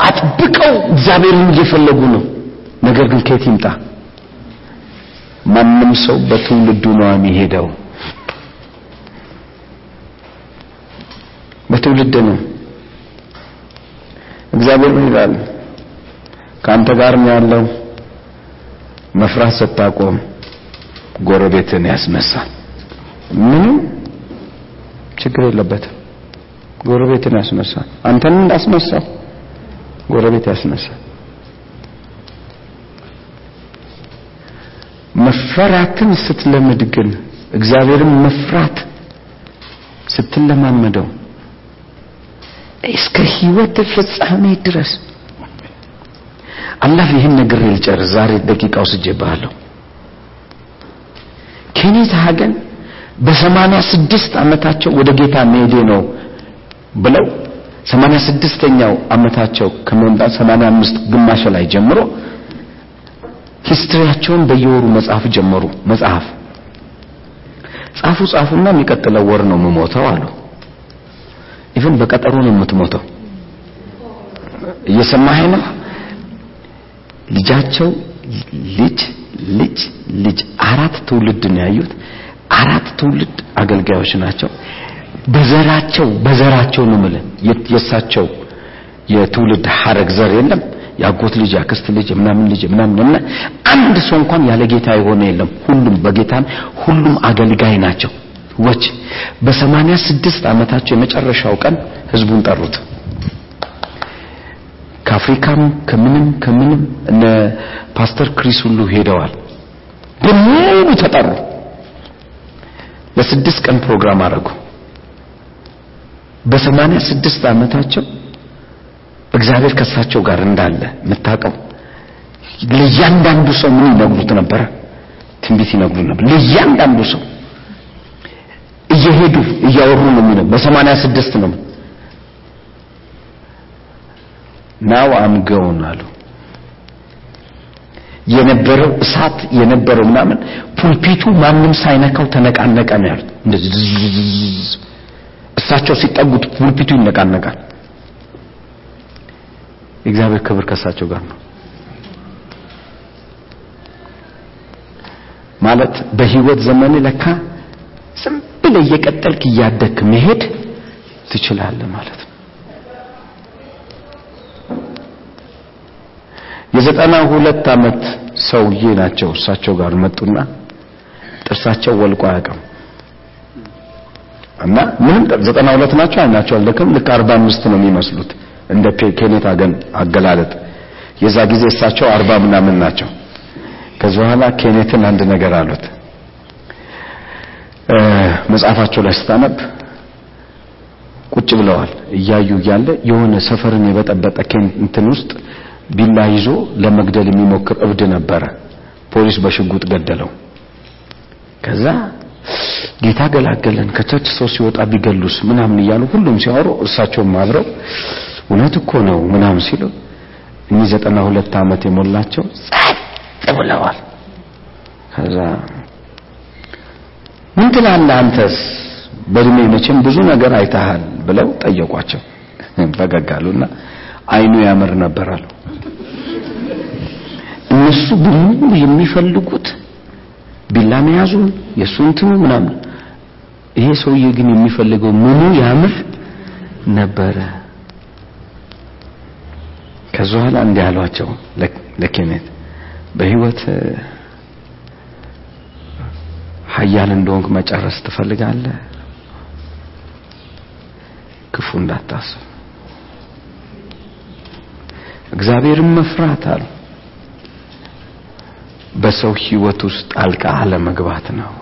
አጥብቀው እግዚአብሔርን እየፈለጉ ነው። ነገር ግን ከየት ይምጣ? ማንም ሰው በትውልዱ ነው የሚሄደው በትውልድ ነው። እግዚአብሔር ምን ይላል? ከአንተ ጋር ነው ያለው መፍራት ስታቆም ጎረቤትን ያስነሳል። ምንም ችግር የለበትም። ጎረቤትን ያስነሳል። አንተን እንዳስነሳው ጎረቤት ያስነሳል። መፈራትን ስትለምድ ግን እግዚአብሔርን መፍራት ስትለማመደው እስከ ህይወት ፍጻሜ ድረስ። አላህ ይህን ነገር ልጨርስ። ዛሬ ደቂቃው ስጄብሃለሁ ኬኔት ሀገን በሰማንያ ስድስት ዓመታቸው ወደ ጌታ መሄዴ ነው ብለው ሰማንያ ስድስተኛው ዓመታቸው ከመምጣት ሰማንያ አምስት ግማሽ ላይ ጀምሮ history ያቸውን በየወሩ መጻፍ ጀመሩ። መጽሐፍ ጻፉ ጻፉና የሚቀጥለው ወር ነው የምሞተው አሉ even በቀጠሮ ነው የምትሞተው። እየሰማኸኝ ነው? ልጃቸው ልጅ ልጅ ልጅ አራት ትውልድ ነው ያዩት። አራት ትውልድ አገልጋዮች ናቸው። በዘራቸው በዘራቸው ነው ምለ የሳቸው የትውልድ ሐረግ ዘር የለም። ያጎት ልጅ ያክስት ልጅ ምናምን ልጅ ምናምን እና አንድ ሰው እንኳን ያለ ጌታ የሆነ የለም። ሁሉም በጌታን ሁሉም አገልጋይ ናቸው ወች። በሰማንያ ስድስት ዓመታቸው የመጨረሻው ቀን ህዝቡን ጠሩት። ከአፍሪካም ከምንም ከምንም እነ ፓስተር ክሪስ ሁሉ ሄደዋል። በሙሉ ተጠሩ። ለስድስት ቀን ፕሮግራም አደረጉ። በሰማንያ ስድስት ዓመታቸው እግዚአብሔር ከሳቸው ጋር እንዳለ የምታውቀው ለእያንዳንዱ ሰው ምን ይነግሩት ነበረ? ትንቢት ይነግሩ ነበር። ለእያንዳንዱ ሰው እየሄዱ እያወሩ ነው የሚለው በሰማንያ ስድስት ነው ናው አም ገውን አሉ የነበረው እሳት የነበረው ምናምን ፑልፒቱ ማንም ሳይነካው ተነቃነቀ ነው ያሉት። እንደዚህ እሳቸው ሲጠጉት ፑልፒቱ ይነቃነቃል። የእግዚአብሔር ክብር ከእሳቸው ጋር ነው። ማለት በህይወት ዘመን ለካ ዝም ብለህ እየቀጠልክ እያደግክ መሄድ ትችላለህ ማለት ነው። የዘጠና ሁለት ዓመት ሰውዬ ናቸው። እሳቸው ጋር መጡና ጥርሳቸው ወልቆ አያውቅም እና ምንም ዘጠና ሁለት ናቸው። አይናቸው አልደከም። ልክ አርባ አምስት ነው የሚመስሉት እንደ ኬኔታ ገን አገላለጥ የዛ ጊዜ እሳቸው አርባ ምናምን ናቸው። ከዚህ በኋላ ኬኔትን አንድ ነገር አሉት። መጽሐፋቸው ላይ ስታነብ ቁጭ ብለዋል እያዩ እያለ የሆነ ሰፈርን የበጠበጠ እንትን ውስጥ ቢላ ይዞ ለመግደል የሚሞክር እብድ ነበረ። ፖሊስ በሽጉጥ ገደለው። ከዛ ጌታ ገላገለን ከቸርች ሰው ሲወጣ ቢገሉስ ምናምን እያሉ ሁሉም ሲያወሩ እርሳቸውም አብረው እውነት እኮ ነው ምናምን ሲሉ እኚህ ዘጠና ሁለት ዓመት የሞላቸው ጸጥ ብለዋል። ከዛ ምን ትላለህ አንተስ በእድሜ መቼም ብዙ ነገር አይተሃል ብለው ጠየቋቸው። ፈገግ አሉና አይኑ ያምር ነበር አሉ። እነሱ በሙሉ የሚፈልጉት ቢላ መያዙን የእሱ እንትኑ ምናምን፣ ይሄ ሰውዬ ግን የሚፈልገው ምኑ ያምር ነበረ። ከዛ በኋላ እንዲህ አሏቸው ለኬኔት በህይወት ሀያል እንደሆንክ መጨረስ ትፈልጋለህ? ክፉ እንዳታስብ፣ እግዚአብሔርን መፍራት አሉ በሰው ህይወት ውስጥ ጣልቃ አለመግባት ነው።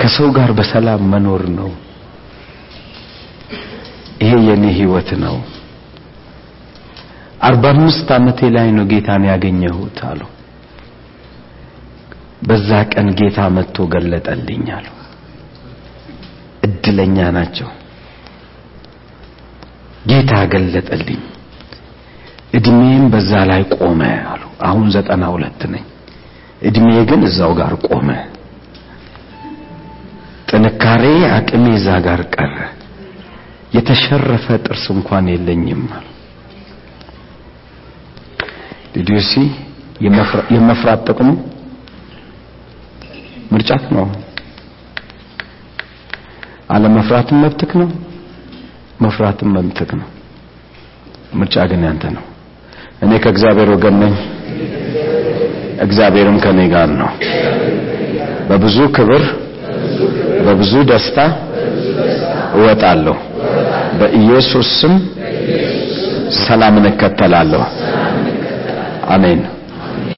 ከሰው ጋር በሰላም መኖር ነው። ይሄ የኔ ህይወት ነው። አርባ አምስት ዓመቴ ላይ ነው ጌታን ያገኘሁት አሉ። በዛ ቀን ጌታ መጥቶ ገለጠልኝ አሉ። እድለኛ ናቸው። ጌታ ገለጠልኝ። እድሜም በዛ ላይ ቆመ አሉ። አሁን ዘጠና ሁለት ነኝ። እድሜ ግን እዛው ጋር ቆመ። ጥንካሬ አቅሜ እዛ ጋር ቀረ። የተሸረፈ ጥርስ እንኳን የለኝም አሉ። ዲዲሲ የመፍራት ጥቅሙ ምርጫት ነው። አለመፍራትም መብትክ ነው፣ መፍራትም መብትክ ነው። ምርጫ ግን ያንተ ነው። እኔ ከእግዚአብሔር ወገን ነኝ፣ እግዚአብሔርም ከኔ ጋር ነው። በብዙ ክብር በብዙ ደስታ እወጣለሁ። በኢየሱስ ስም ሰላምን እከተላለሁ። አሜን።